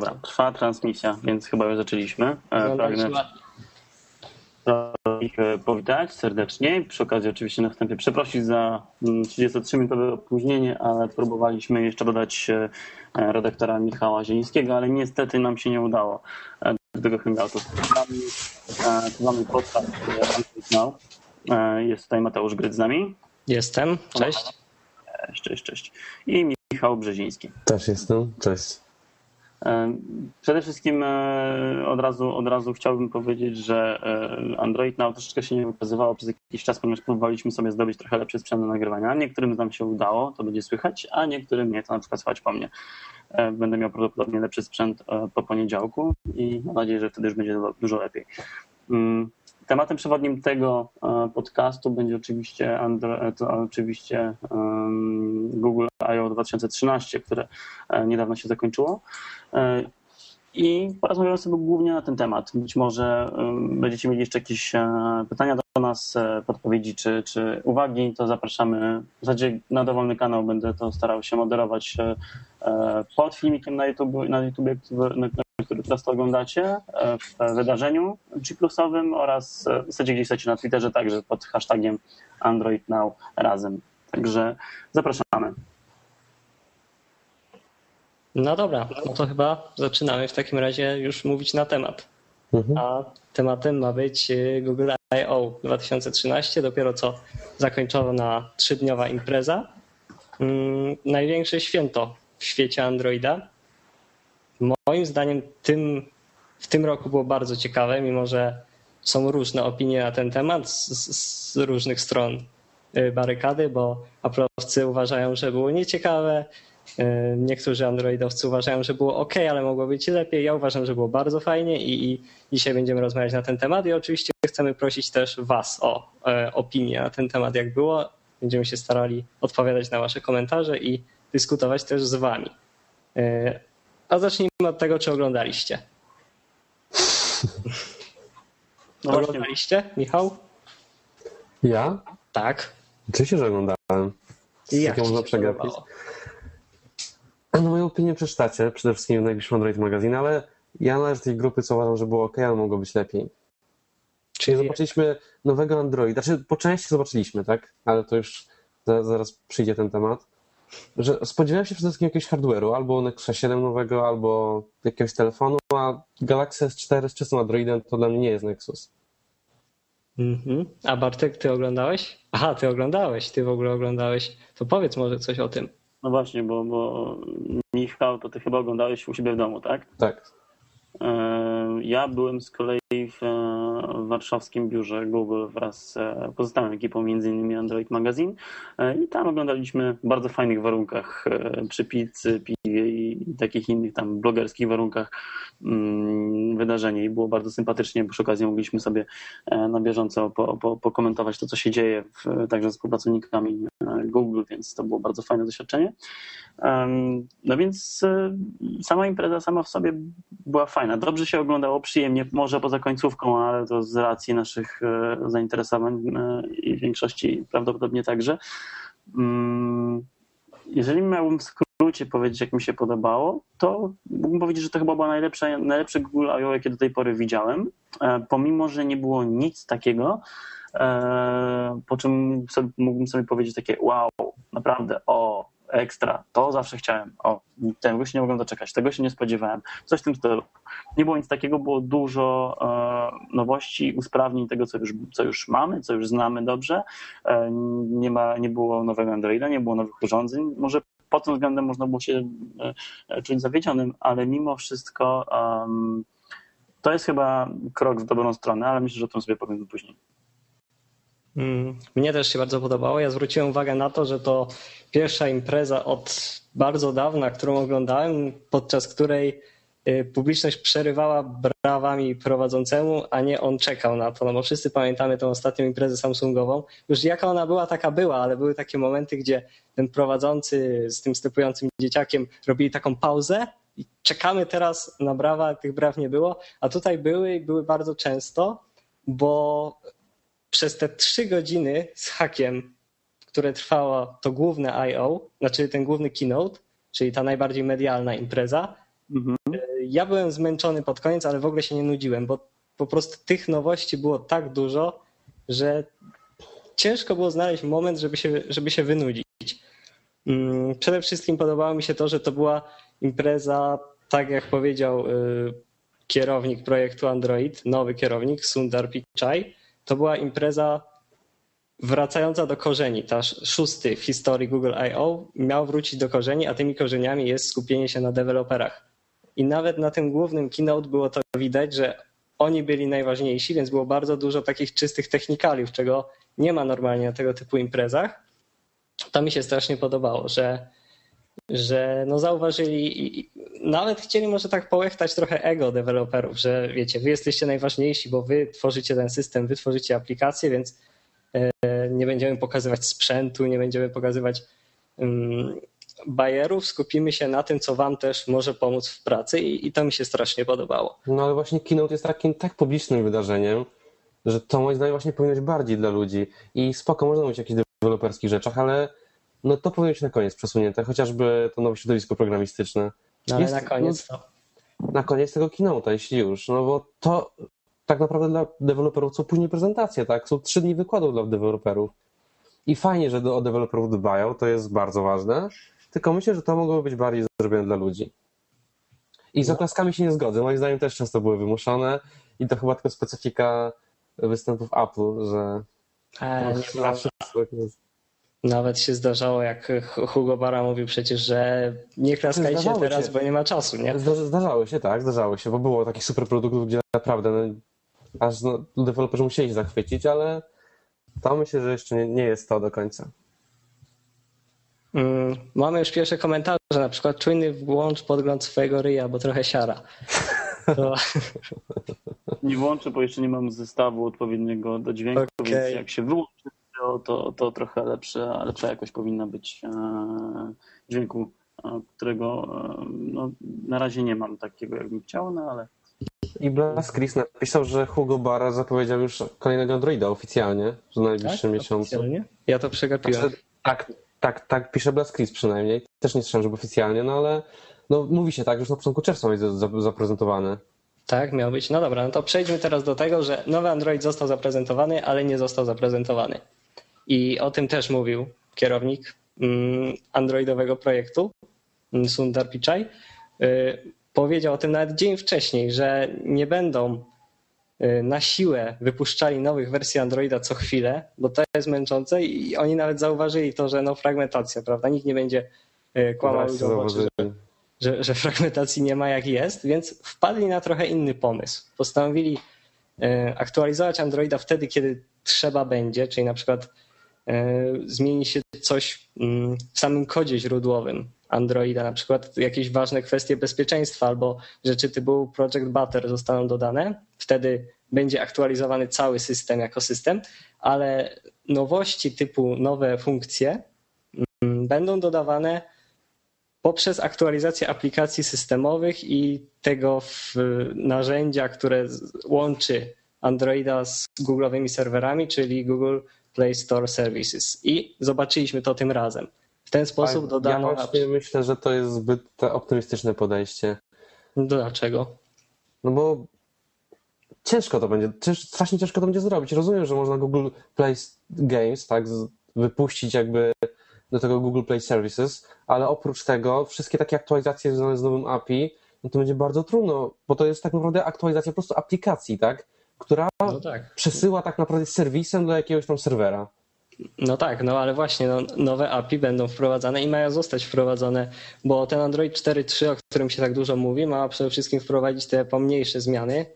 Dobra, trwa transmisja, więc chyba już zaczęliśmy. E, pragnę ich e, powitać serdecznie. Przy okazji oczywiście na wstępie przeprosić za 33-minutowe mm, opóźnienie, ale próbowaliśmy jeszcze dodać e, redaktora Michała Zielińskiego, ale niestety nam się nie udało do tego hangoutu. Tu mamy podcast. Jest tutaj Mateusz Gryc z nami. Jestem, cześć. Cześć, cześć, cześć. I Michał Brzeziński. Też jestem, cześć. Przede wszystkim e, od razu, od razu chciałbym powiedzieć, że e, Android Now troszeczkę się nie wykazywało przez jakiś czas, ponieważ próbowaliśmy sobie zdobyć trochę lepszy sprzęt do nagrywania. Niektórym nam się udało, to będzie słychać, a niektórym nie, to na przykład słychać po mnie. E, będę miał prawdopodobnie lepszy sprzęt po poniedziałku i mam nadzieję, że wtedy już będzie dużo lepiej. Mm, Tematem przewodnim tego e, podcastu będzie oczywiście, Andro, to oczywiście Google I.O. 2013, które e, niedawno się zakończyło. E, I porozmawiamy sobie głównie na ten temat. Być może będziecie mieli jeszcze jakieś pytania do nas, podpowiedzi czy, czy uwagi, to zapraszamy. W zasadzie na dowolny kanał będę to starał się moderować pod filmikiem na YouTube, na YouTube który teraz to oglądacie e, w wydarzeniu G-plusowym oraz e, w zasadzie gdzieś na Twitterze także pod hashtagiem Android Now razem. Także zapraszamy. No dobra, no to chyba zaczynamy w takim razie już mówić na temat. Mhm. A tematem ma być e, Google I.O. 2013, dopiero co zakończona trzydniowa impreza. Mm, największe święto w świecie Androida. Moim zdaniem tym, w tym roku było bardzo ciekawe, mimo że są różne opinie na ten temat z, z różnych stron y, barykady, bo Apple'owcy uważają, że było nieciekawe, y, niektórzy androidowcy uważają, że było ok, ale mogło być lepiej. Ja uważam, że było bardzo fajnie i, i dzisiaj będziemy rozmawiać na ten temat i oczywiście chcemy prosić też Was o e, opinię na ten temat, jak było. Będziemy się starali odpowiadać na Wasze komentarze i dyskutować też z Wami. E, a zacznijmy od tego, czy oglądaliście. No oglądaliście, Michał? Ja? Tak. Oczywiście, że oglądałem. I jak można przegapić? No moją opinię przeczytacie, przede wszystkim w najbliższym Android Magazine, ale ja należę do tej grupy, co uważam, że było ok, ale mogło być lepiej. Czyli zobaczyliśmy nowego Androida, znaczy po części zobaczyliśmy, tak? Ale to już zaraz przyjdzie ten temat że spodziewałem się przede wszystkim jakiegoś hardware'u, albo Nexusa 7 nowego, albo jakiegoś telefonu, a Galaxy S4 z czystym Androidem to dla mnie nie jest Nexus. Mm-hmm. A Bartek, ty oglądałeś? Aha, ty oglądałeś, ty w ogóle oglądałeś. To powiedz może coś o tym. No właśnie, bo, bo Michał, to ty chyba oglądałeś u siebie w domu, tak? Tak. E, ja byłem z kolei w, warszawskim biurze Google wraz z pozostałą ekipą, innymi Android Magazine. E, i tam oglądaliśmy w bardzo fajnych warunkach e, przy pizzy, piwie i takich innych tam blogerskich warunkach mm, wydarzenie i było bardzo sympatycznie, bo przy okazji mogliśmy sobie na bieżąco po, po, pokomentować to, co się dzieje w, także z współpracownikami Google, więc to było bardzo fajne doświadczenie. No więc sama impreza sama w sobie była fajna. Dobrze się oglądało, przyjemnie, może poza końcówką, ale to z racji naszych e, zainteresowań e, i większości prawdopodobnie także. Mm, jeżeli miałbym skrócie powiedzieć, jak mi się podobało, to mógłbym powiedzieć, że to chyba było najlepsze, najlepsze Google I.O., jakie do tej pory widziałem, e, pomimo, że nie było nic takiego, po czym mógłbym sobie powiedzieć takie wow, naprawdę, o, ekstra, to zawsze chciałem. O, tego się nie mogłem doczekać, tego się nie spodziewałem. Coś w tym stylu. Nie było nic takiego, było dużo e, nowości, usprawnień tego, co już, co już mamy, co już znamy dobrze. E, nie, ma, nie było nowego Androida, nie było nowych urządzeń. Może pod tym względem można było się e, czuć zawiedzionym, ale mimo wszystko to jest chyba krok w dobrą stronę, ale myślę, że o tym sobie powiem później. Mm, mnie też się bardzo podobało. Ja zwróciłem uwagę na to, że to pierwsza impreza od bardzo dawna, którą oglądałem, podczas której publiczność przerywała brawami prowadzącemu, a nie on czekał na to. No bo wszyscy pamiętamy tą ostatnią imprezę Samsungową. Już jaka ona była, taka była, ale były takie momenty, gdzie ten prowadzący z tym stepującym dzieciakiem robili taką pauzę i czekamy teraz na brawa, tych braw nie było, a tutaj były i były bardzo często, bo przez te trzy godziny z hakiem, które trwało to główne I.O., znaczy ten główny keynote, czyli ta najbardziej medialna impreza, mhm. Ja byłem zmęczony pod koniec, ale w ogóle się nie nudziłem, bo po prostu tych nowości było tak dużo, że ciężko było znaleźć moment, żeby się, żeby się wynudzić. Mm, przede wszystkim podobało mi się to, że to była impreza, tak jak powiedział y, kierownik projektu Android, nowy kierownik Sundar Pichai, to była impreza wracająca do korzeni. Ta szósty w historii Google I.O. miał wrócić do korzeni, a tymi korzeniami jest skupienie się na deweloperach. I nawet na tym głównym keynote było to widać, że oni byli najważniejsi, więc było bardzo dużo takich czystych technikaliów, czego nie ma normalnie na tego typu imprezach. To mi się strasznie podobało, że, że no zauważyli i nawet chcieli może tak połechtać trochę ego deweloperów, że wiecie, wy jesteście najważniejsi, bo wy tworzycie ten system, wy tworzycie aplikację, więc e, nie będziemy pokazywać sprzętu, nie będziemy pokazywać mm, bajerów, skupimy się na tym, co wam też może pomóc w pracy i, i to mi się strasznie podobało. No ale właśnie keynote jest takim tak publicznym wydarzeniem, że to moim zdaniem właśnie powinno być bardziej dla ludzi i spoko, można mówić o jakichś deweloperskich rzeczach, ale no to powinno być na koniec przesunięte, chociażby to nowe środowisko programistyczne. No ale jest, na koniec no, Na koniec tego keynote'a, jeśli już, no bo to tak naprawdę dla deweloperów są później prezentacje, tak? Są trzy dni wykładów dla deweloperów. I fajnie, że o deweloperów dbają, to jest bardzo ważne, tylko myślę, że to mogło być bardziej zrobione dla ludzi. I z no. oklaskami się nie zgodzę. Moim zdaniem też często były wymuszone i to chyba tylko specyfika występów Apple, że. E, nawet się zdarzało, jak Hugo Bara mówił przecież, że nie klaskajcie teraz, się. bo nie ma czasu, nie? Zdarzały się, tak, zdarzały się, bo było takich super produktów, gdzie naprawdę no, aż no, deweloperzy musieli się zachwycić, ale to myślę, że jeszcze nie, nie jest to do końca. Mm, mamy już pierwsze komentarze, na przykład czujny włącz podgląd swojego ryja, bo trochę siara. To... Nie włączę, bo jeszcze nie mam zestawu odpowiedniego do dźwięku, okay. więc jak się wyłączy, to, to, trochę lepsze, lepsza jakość powinna być e, dźwięku, e, którego e, no, na razie nie mam takiego, jakbym chciał, no ale i Blas Chris napisał, że Hugo Barra zapowiedział już kolejnego Androida oficjalnie, w najbliższym tak? miesiącu. Oficjalnie? Ja to przegapiłem. Znaczy, tak, tak, tak pisze Blas Chris przynajmniej. Też nie słyszałem, żeby oficjalnie, no ale no, mówi się tak, że już na początku czerwca jest zaprezentowany. Tak, miał być. No dobra, no to przejdźmy teraz do tego, że nowy Android został zaprezentowany, ale nie został zaprezentowany. I o tym też mówił kierownik mm, androidowego projektu, mm, Sundar Pichai. Y, powiedział o tym nawet dzień wcześniej, że nie będą na siłę wypuszczali nowych wersji Androida co chwilę, bo to jest męczące i oni nawet zauważyli to, że no fragmentacja, prawda? Nikt nie będzie y, kłamał ludziom oczy, że, że, że fragmentacji nie ma jak jest, więc wpadli na trochę inny pomysł. Postanowili aktualizować Androida wtedy, kiedy trzeba będzie, czyli na przykład zmieni się coś mm, w samym kodzie źródłowym, Androida, na przykład jakieś ważne kwestie bezpieczeństwa albo rzeczy typu Project Butter zostaną dodane. Wtedy będzie aktualizowany cały system jako system, ale nowości typu nowe funkcje mm, będą dodawane poprzez aktualizację aplikacji systemowych i tego narzędzia, które łączy Androida z Google'owymi serwerami, czyli Google Play Store Services. I zobaczyliśmy to tym razem. W ten sposób dodano. Ja właśnie myślę, że to jest zbyt optymistyczne podejście. Dlaczego? No bo ciężko to będzie, strasznie ciężko to będzie zrobić. Rozumiem, że można Google Play Games, tak, wypuścić jakby do tego Google Play Services, ale oprócz tego wszystkie takie aktualizacje związane z nowym API, no to będzie bardzo trudno, bo to jest tak naprawdę aktualizacja po prostu aplikacji, tak, która no tak. przesyła tak naprawdę serwisem do jakiegoś tam serwera. No tak, no ale właśnie no, nowe API będą wprowadzane i mają zostać wprowadzone, bo ten Android 4.3, o którym się tak dużo mówi, ma przede wszystkim wprowadzić te pomniejsze zmiany,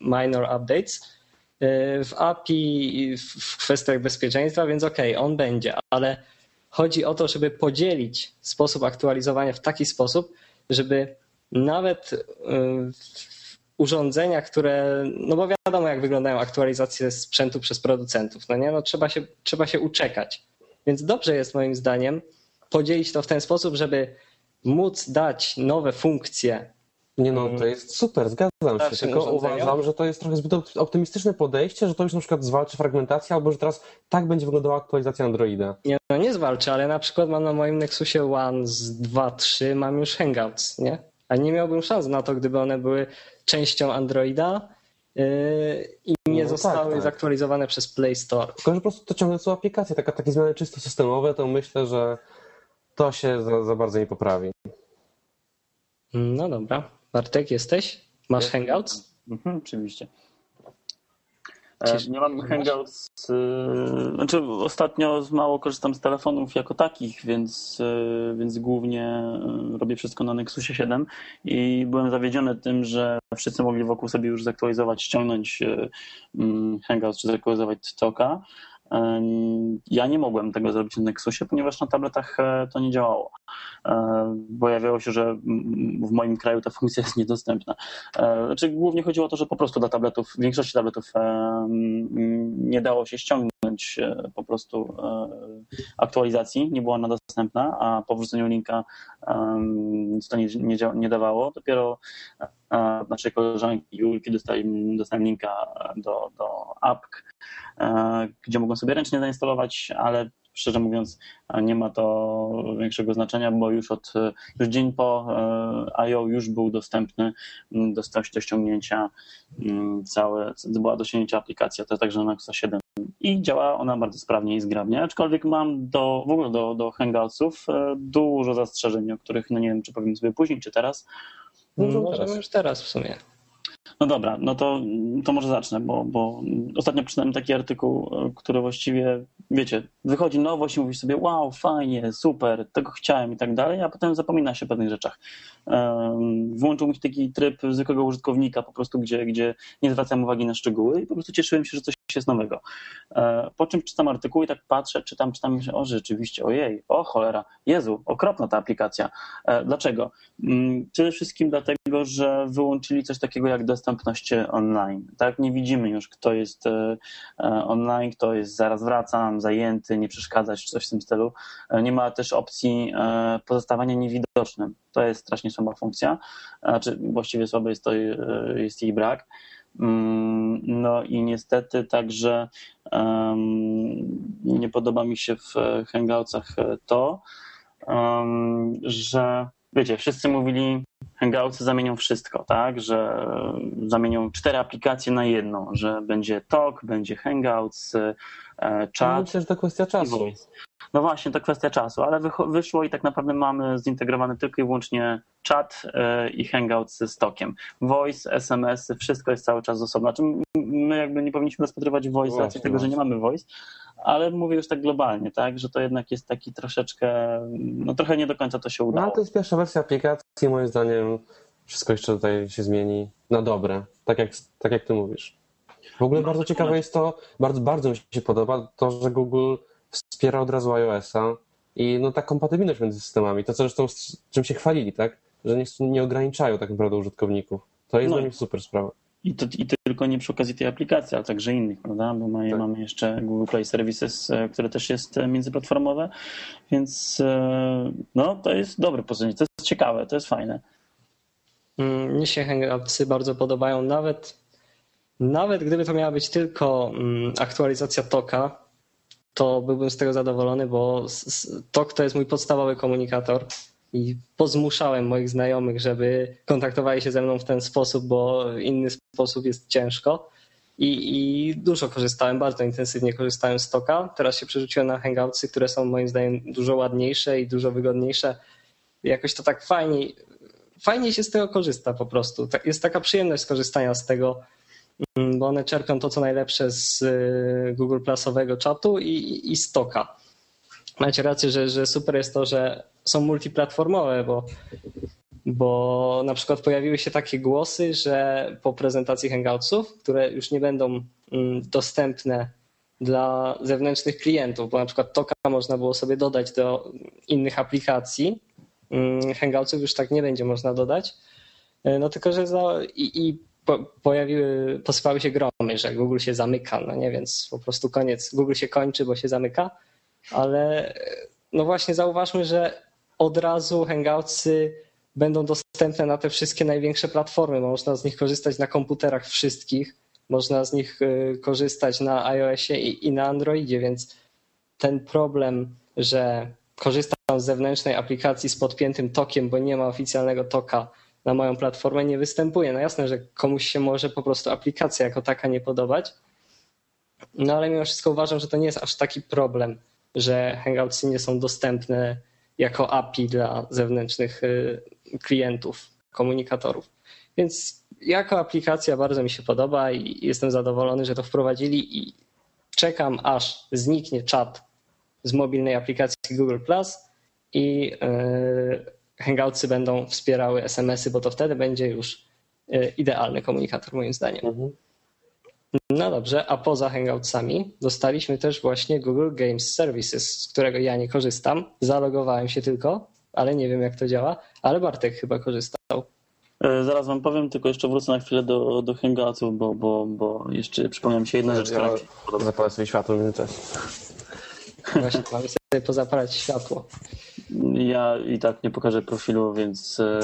minor updates y, w API w kwestiach bezpieczeństwa, więc okej, okay, on będzie, ale chodzi o to, żeby podzielić sposób aktualizowania w taki sposób, żeby nawet y, urządzenia, które, no bo wiadomo jak wyglądają aktualizacje sprzętu przez producentów, no nie, no trzeba się, trzeba się uczekać. Więc dobrze jest moim zdaniem podzielić to w ten sposób, żeby móc dać nowe funkcje. Nie no, to jest super, zgadzam się, tylko uważam, że to jest trochę zbyt optymistyczne podejście, że to już na przykład zwalczy fragmentację, albo że teraz tak będzie wyglądała aktualizacja Androida. Nie, no nie zwalczy, ale na przykład mam na moim Nexusie One z 2.3 mam już Hangouts, nie? A nie miałbym szans na to, gdyby one były częścią Androida yy, i nie no, zostały tak, tak. zaktualizowane przez Play Store. Tylko, że po prostu to ciągle są aplikacje, taka, takie zmiany czysto systemowe, to myślę, że to się za, za bardzo nie poprawi. No dobra. Bartek, jesteś? Masz Hangouts? Mhm, oczywiście. Nie mam Hangouts. Y, znaczy, ostatnio mało korzystam z telefonów jako takich, więc, y, więc głównie robię wszystko na Nexusie 7 i byłem zawiedziony tym, że wszyscy mogli wokół sobie już zaktualizować, ściągnąć mm, Hangouts czy zaktualizować Toka. Ja nie mogłem tego zrobić na Nexusie, ponieważ na tabletach e, to nie działało. Pojawiało się, że w moim kraju ta funkcja jest niedostępna. E, znaczy, głównie chodziło o to, że po prostu dla tabletów, większości tabletów nie dało się ściągnąć e, po prostu aktualizacji, nie była ona dostępna, a po wrzuceniu linka to nie, nie, nie dawało. Dopiero naszej koleżanki Julki dostałem, dostałem linka do, do apk, gdzie mogą sobie ręcznie zainstalować, ale szczerze mówiąc nie ma to większego znaczenia, bo już od już dzień po e, I.O. już był dostępny do, do ściągnięcia całe, była do ściągnięcia aplikacja, to także na Nexus 7 i działa ona bardzo sprawnie i zgrabnie, aczkolwiek mam do, w ogóle do, do Hangoutsów e, dużo zastrzeżeń, o których no nie wiem, czy powiem sobie później, czy teraz. No, Możemy już teraz w sumie. No dobra, no to, to może zacznę, bo, bo ostatnio przeczytałem taki artykuł, e, który właściwie, wiecie, wychodzi nowość i mówisz sobie, wow, fajnie, super, tego chciałem i tak dalej, a potem zapomina się o pewnych rzeczach. Włączył mi się taki tryb zwykłego użytkownika, po prostu, gdzie, gdzie nie zwracałem uwagi na szczegóły i po prostu cieszyłem się, że coś jest nowego. E, po czym czytam artykuł i tak patrzę, czytam, czytam, myślę, o rzeczywiście, ojej, o cholera, Jezu, okropna ta aplikacja. E, dlaczego? Mm, przede wszystkim dlatego, że wyłączyli coś takiego jak dostępność online. Tak, nie widzimy już, kto jest e, online, kto jest zaraz wracam, zajęty, nie przeszkadzać, czy coś w tym stylu. Nie ma też opcji pozostawania niewidocznym. To jest strasznie słaba funkcja, znaczy właściwie słaby jest, to, jest jej brak. Mm, no i niestety także nie podoba mi się w Hangoutsach to, że wiecie, wszyscy mówili, Hangoutsy zamienią wszystko, tak? Że zamienią cztery aplikacje na jedną, że będzie Talk, będzie Hangouts, e. No, myślę, że to kwestia czasu. No właśnie, to kwestia czasu, ale wyszło i tak naprawdę mamy zintegrowany tylko i wyłącznie chat e, i hangout z stokiem. Voice, SMS, wszystko jest cały czas osobno. Znaczy my jakby nie powinniśmy rozpatrywać voice z racji tego, że nie mamy voice, ale mówię już tak globalnie, tak, że to jednak jest taki troszeczkę, no trochę nie do końca to się udało. No to jest pierwsza wersja aplikacji, moim zdaniem wszystko jeszcze tutaj się zmieni na dobre, tak jak, tak jak ty mówisz. W ogóle no, bardzo ciekawe jest to, bardzo, bardzo mi się podoba to, że Google wspiera od razu iOS-a i no ta kompatybilność między systemami, to co zresztą z czym się chwalili, tak? Że nie, nie ograniczają tak naprawdę użytkowników. To jest no. dla mnie super sprawa. I to, I tylko nie przy okazji tej aplikacji, ale także innych, prawda? Bo mamy, tak. mamy jeszcze Google Play Services, e, które też jest e, międzyplatformowe, więc e, no to jest dobre posunięcie, to jest ciekawe, to jest fajne. Mm, mnie się Hangoutsy bardzo podobają, nawet, nawet gdyby to miała być tylko mm, aktualizacja toka, to byłbym z tego zadowolony, bo TOK to jest mój podstawowy komunikator i pozmuszałem moich znajomych, żeby kontaktowali się ze mną w ten sposób, bo w inny sposób jest ciężko. I, I, dużo korzystałem, bardzo intensywnie korzystałem z Toka. Teraz się przerzuciłem na Hangoutsy, które są moim zdaniem dużo ładniejsze i dużo wygodniejsze. Jakoś to tak fajniej, fajniej się z tego korzysta po prostu. Jest taka przyjemność skorzystania z tego bo one czerpią to, co najlepsze z y, Google Plusowego czatu i, i stoka. Macie rację, że, że super jest to, że są multiplatformowe, bo, bo na przykład pojawiły się takie głosy, że po prezentacji Hangoutsów, które już nie będą mm, dostępne dla zewnętrznych klientów, bo na przykład Toka można było sobie dodać do innych aplikacji, mm, Hangoutsów już tak nie będzie można dodać. Y, no tylko, że za, i, i po, pojawiły, posypały się gromy, że Google się zamyka, no nie, więc po prostu koniec. Google się kończy, bo się zamyka, ale no właśnie zauważmy, że od razu Hangoutsy będą dostępne na te wszystkie największe platformy. Można z nich korzystać na komputerach wszystkich, można z nich y, korzystać na iOSie i, i na Androidzie, więc ten problem, że korzystam z zewnętrznej aplikacji z podpiętym tokiem, bo nie ma oficjalnego toka, na moją platformę nie występuje. No jasne, że komuś się może po prostu aplikacja jako taka nie podobać, no ale mimo wszystko uważam, że to nie jest aż taki problem, że Hangoutsy nie są dostępne jako API dla zewnętrznych y, klientów, komunikatorów. Więc jako aplikacja bardzo mi się podoba i jestem zadowolony, że to wprowadzili i czekam aż zniknie czat z mobilnej aplikacji Google Plus i y, Hangoutsy będą wspierały SMS-y, bo to wtedy będzie już y, idealny komunikator moim zdaniem. Mhm. No dobrze, a poza Hangoutsami dostaliśmy też właśnie Google Games Services, z którego ja nie korzystam. Zalogowałem się tylko, ale nie wiem jak to działa, ale Bartek chyba korzystał. E, zaraz wam powiem, tylko jeszcze wrócę na chwilę do, do Hangoutsów, bo, bo, bo jeszcze przypomniałem się jedna rzecz, ja Zapalę sobie światło w międzyczasie. Właśnie, mamy sobie pozapalać światło. Ja i tak nie pokażę profilu, więc e,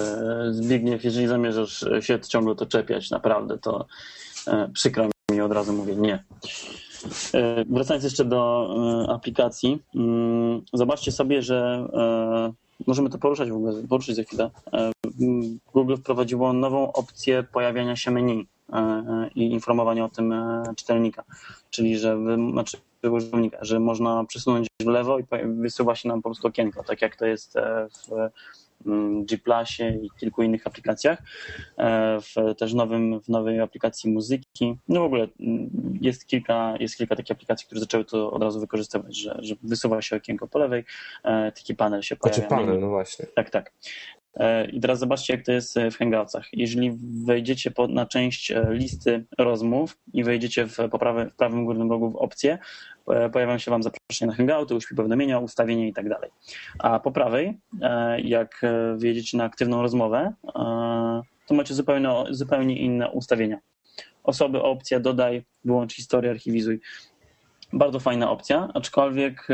Zbigniew, jeżeli zamierzasz się ciągle to czepiać, naprawdę, to e, przykro mi od razu mówię nie. Wracając jeszcze do aplikacji, mm, zobaczcie sobie, że możemy to poruszać w ogóle, poruszyć za chwilę. E, Google wprowadziło nową opcję pojawiania się menu e, e, i informowania o tym czytelnika, czyli że znaczy użytkownika, że można przesunąć w lewo i wysuwa się nam po prostu okienko, tak jak to jest w Mm, G Plusie i kilku innych aplikacjach, e, w też nowym, w nowej aplikacji muzyki. No w ogóle mm, jest kilka, jest kilka takich aplikacji, które zaczęły to od razu wykorzystywać, że, że wysuwa się okienko po lewej, e, taki panel się pojawia. Znaczy panel, no właśnie. Tak, tak. E, I teraz zobaczcie, jak to jest w Hangoutsach. Jeżeli wejdziecie na część listy rozmów i wejdziecie w, prawy, w prawym górnym rogu w opcję, E, pojawią się Wam zaproszenia na Hangouty, uśpi powiadomienia, ustawienia i tak dalej. A po prawej, e, jak e, wjedziecie na aktywną rozmowę, to macie zupełnie, zupełnie inne ustawienia. Osoby, opcja, dodaj, wyłącz historię, archiwizuj. Bardzo fajna opcja, aczkolwiek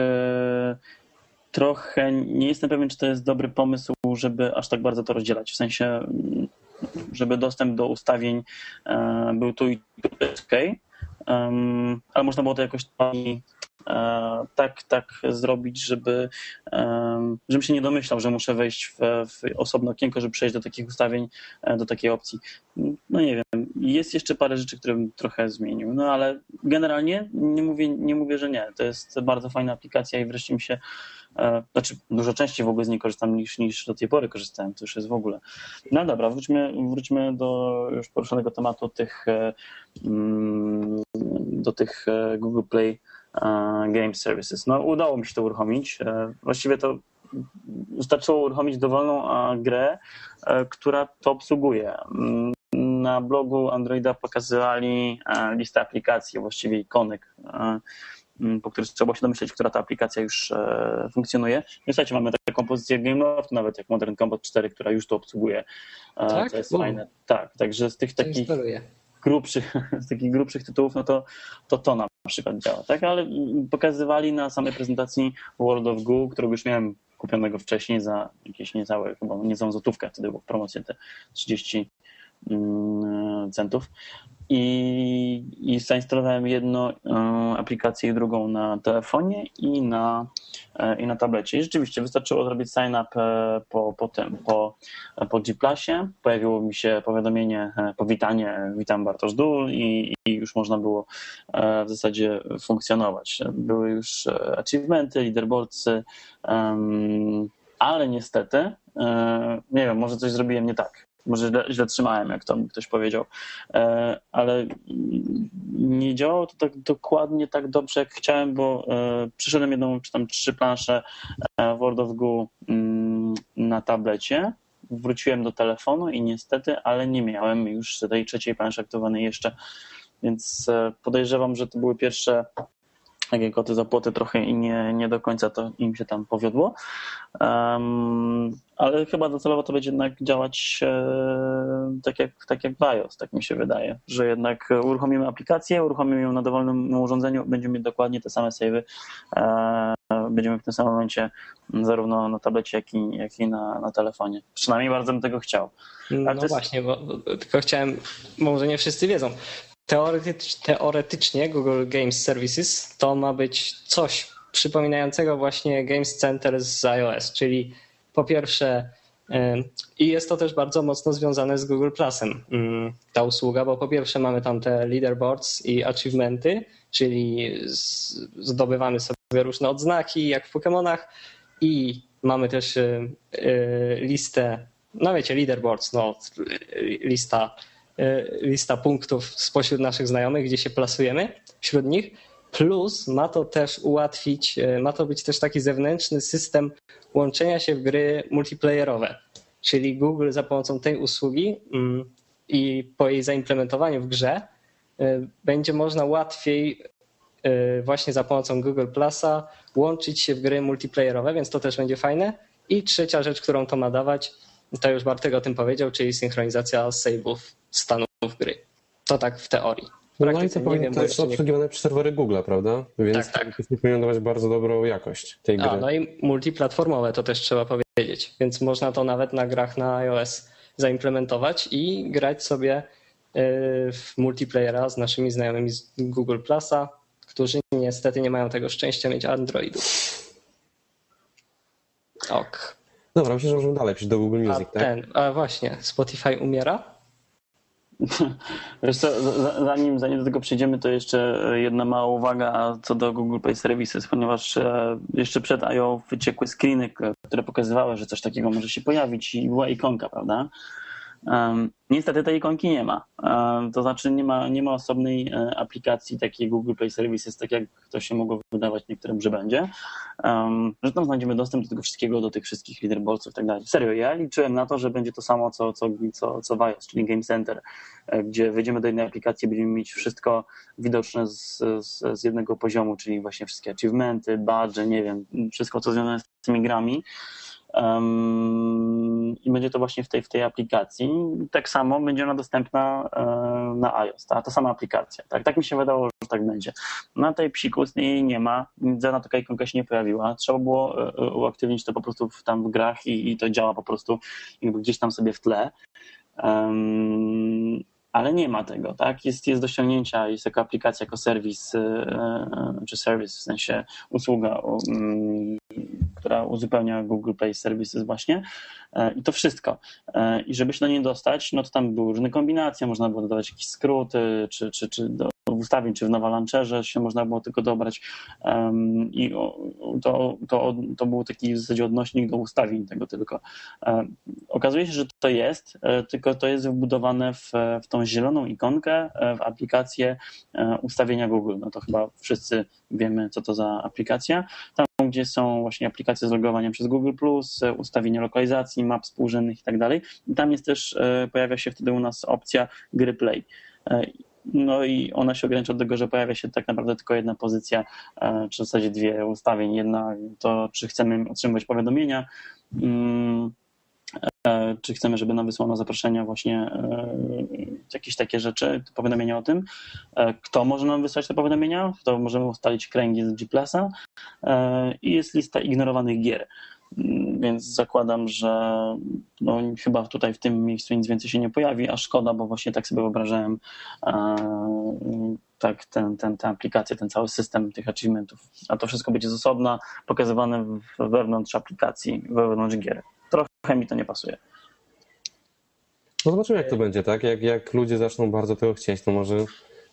trochę nie jestem pewien, czy to jest dobry pomysł, żeby aż tak bardzo to rozdzielać. W sensie, żeby dostęp do ustawień był tu i tu ok, ale można było to jakoś e, tak, tak zrobić, żeby żebym się nie domyślał, że muszę wejść w, w osobne okienko, żeby przejść do takich ustawień, e, do takiej opcji. No nie wiem, jest jeszcze parę rzeczy, które bym trochę zmienił, no ale generalnie nie mówię, nie mówię, że nie. To jest bardzo fajna aplikacja i wreszcie mi się E, znaczy, dużo częściej w ogóle z niej korzystam niż, niż do tej pory korzystałem, to już jest w ogóle. No dobra, wróćmy, wróćmy do już poruszonego tematu tych, e, mm, do tych e, Google Play Game Services. No, udało mi się to uruchomić. Właściwie to wystarczyło uruchomić dowolną grę, która to obsługuje. Mm, na blogu Androida pokazywali listę aplikacji, właściwie ikonek po których trzeba się domyśleć, która ta aplikacja już e, funkcjonuje. No słuchajcie, mamy taką pozycję GameLoft, nawet jak Modern Combat 4, która już to obsługuje. E, tak? To jest fajne. Tak, także z tych takich grubszych, z takich grubszych tytułów, no to, to to na przykład działa, tak? Ale pokazywali na samej prezentacji World of Goo, którego już miałem kupionego wcześniej za jakieś niecałe, chyba niecałą złotówkę, wtedy było w promocji te 30 mm, centów i, i zainstalowałem jedną e, aplikację i drugą na telefonie i na, e, i na tablecie. I rzeczywiście wystarczyło zrobić sign up e, po, po tym, po, po G Plusie. Pojawiło mi się powiadomienie, powitanie, witam Bartosz Dul i, i już można było w zasadzie funkcjonować. Były już achievementy, leaderboardsy, ale niestety, nie wiem, może coś zrobiłem nie tak. Może źle, trzymałem, jak to mi ktoś powiedział, e, ale nie działało to tak dokładnie tak dobrze, jak chciałem, bo e, przyszedłem jedną czy tam trzy plansze e, World of Goo mm, na tablecie, wróciłem do telefonu i niestety, ale nie miałem już tej trzeciej planszy aktywowanej jeszcze, więc podejrzewam, że to były pierwsze takie koty za płoty trochę i nie, nie do końca to im się tam powiodło. Um, ale chyba docelowo to będzie jednak działać e, tak, jak, tak jak w iOS, tak mi się wydaje, że jednak uruchomimy aplikację, uruchomimy ją na dowolnym urządzeniu, będziemy mieć dokładnie te same savey, e, będziemy w tym samym momencie zarówno na tablecie, jak i, jak i na, na telefonie. Przynajmniej bardzo bym tego chciał. Ale no jest... właśnie, bo tylko chciałem, może nie wszyscy wiedzą, Teoretycz, teoretycznie Google Games Services to ma być coś przypominającego właśnie Games Center z iOS, czyli po pierwsze I jest to też bardzo mocno związane z Google Plusem, mm, ta usługa, bo po pierwsze mamy tam te leaderboards i achievementy, czyli zdobywamy sobie różne odznaki, jak w Pokémonach, i mamy też y, listę, no wiecie, leaderboards, no, lista, y, lista punktów spośród naszych znajomych, gdzie się plasujemy wśród nich. Plus ma to też ułatwić, ma to być też taki zewnętrzny system łączenia się w gry multiplayerowe. Czyli Google za pomocą tej usługi mm, i po jej zaimplementowaniu w grze będzie można łatwiej właśnie za pomocą Google Plusa łączyć się w gry multiplayerowe, więc to też będzie fajne. I trzecia rzecz, którą to ma dawać, to już Bartek o tym powiedział, czyli synchronizacja save'ów stanów gry. To tak w teorii. No i to jest obsługiwane nie... przez serwery Google, prawda? Więc tak, tak. powinno dawać bardzo dobrą jakość tej gry. A, no i multiplatformowe to też trzeba powiedzieć, więc można to nawet na grach na iOS zaimplementować i grać sobie y, w multiplayera z naszymi znajomymi z Google Plusa, którzy niestety nie mają tego szczęścia mieć Androidów. Ok. Dobra, myślę, że możemy dalej przejść do Google Music, a tak? Ten, a właśnie, Spotify umiera? Wiesz co, zanim, zanim do tego przejdziemy, to jeszcze jedna mała uwaga co do Google Play Services, ponieważ e, jeszcze przed I.O. wyciekły screeny, które pokazywały, że coś takiego może się pojawić i była ikonka, prawda? Niestety tej ikonki nie ma. To znaczy nie ma, nie ma osobnej e, aplikacji takiej Google Play Services, tak jak to się mogło wydawać niektórym, że będzie. Że tam znajdziemy dostęp do tego wszystkiego, do tych wszystkich leaderboardsów i tak dalej. Serio, ja liczyłem na to, że będzie to samo co, co, co, co w iOS, czyli Game Center, e, gdzie wejdziemy do jednej aplikacji, będziemy mieć wszystko widoczne z, z, z jednego poziomu, czyli właśnie wszystkie achievementy, badge, nie wiem, wszystko co związane z tymi grami. I będzie to właśnie w tej, w tej aplikacji. Tak samo będzie ona dostępna e, na iOS, ta, ta sama aplikacja. Tak, tak mi się wydawało, że tak będzie. Na tej psikus nie ma, żadna taka ikonka się nie pojawiła. Trzeba było e, e, uaktywnić to po prostu w, tam w grach i, i to działa po prostu gdzieś tam sobie w tle. Um, ale nie ma tego, tak? Jest, jest do ściągnięcia, jest taka aplikacja jako serwis, czy serwis, w sensie usługa um, która uzupełnia Google Play Services właśnie e, i to wszystko. E, I żeby się do niej dostać, no to tam były różne kombinacje, można było dodawać jakieś skróty, czy, czy, czy do ustawień, czy w Nowa Launcherze się można było tylko dobrać i to, to, to był taki w zasadzie odnośnik do ustawień tego tylko. E, okazuje się, że to jest, tylko to jest wbudowane w, w tą zieloną ikonkę w aplikację ustawienia Google. No to chyba wszyscy wiemy, co to za aplikacja. Tam, gdzie są właśnie aplikacje z logowaniem przez Google+, ustawienie lokalizacji, map współrzędnych i tak dalej. Tam jest też, e, pojawia się wtedy u nas opcja gry Play. No i ona się ogranicza do tego, że pojawia się tak naprawdę tylko jedna pozycja, e, czy w zasadzie dwie ustawień. Jedna to, czy chcemy otrzymywać powiadomienia, mm, E, czy chcemy, żeby nam wysłano zaproszenia, właśnie e, jakieś takie rzeczy, powiadomienia o tym, kto może nam wysłać te powiadomienia, to możemy ustalić kręgi z G+, i jest lista ignorowanych gier. Więc zakładam, że no, chyba tutaj w tym miejscu nic więcej się nie pojawi, a szkoda, bo właśnie tak sobie wyobrażałem tak, ten, ten, tę aplikację, ten cały system tych achievementów. A to wszystko będzie z osobna, pokazywane wewnątrz aplikacji, wewnątrz gier trochę mi to nie pasuje. No zobaczymy, jak to będzie, tak? Jak, jak ludzie zaczną bardzo tego chcieć, to może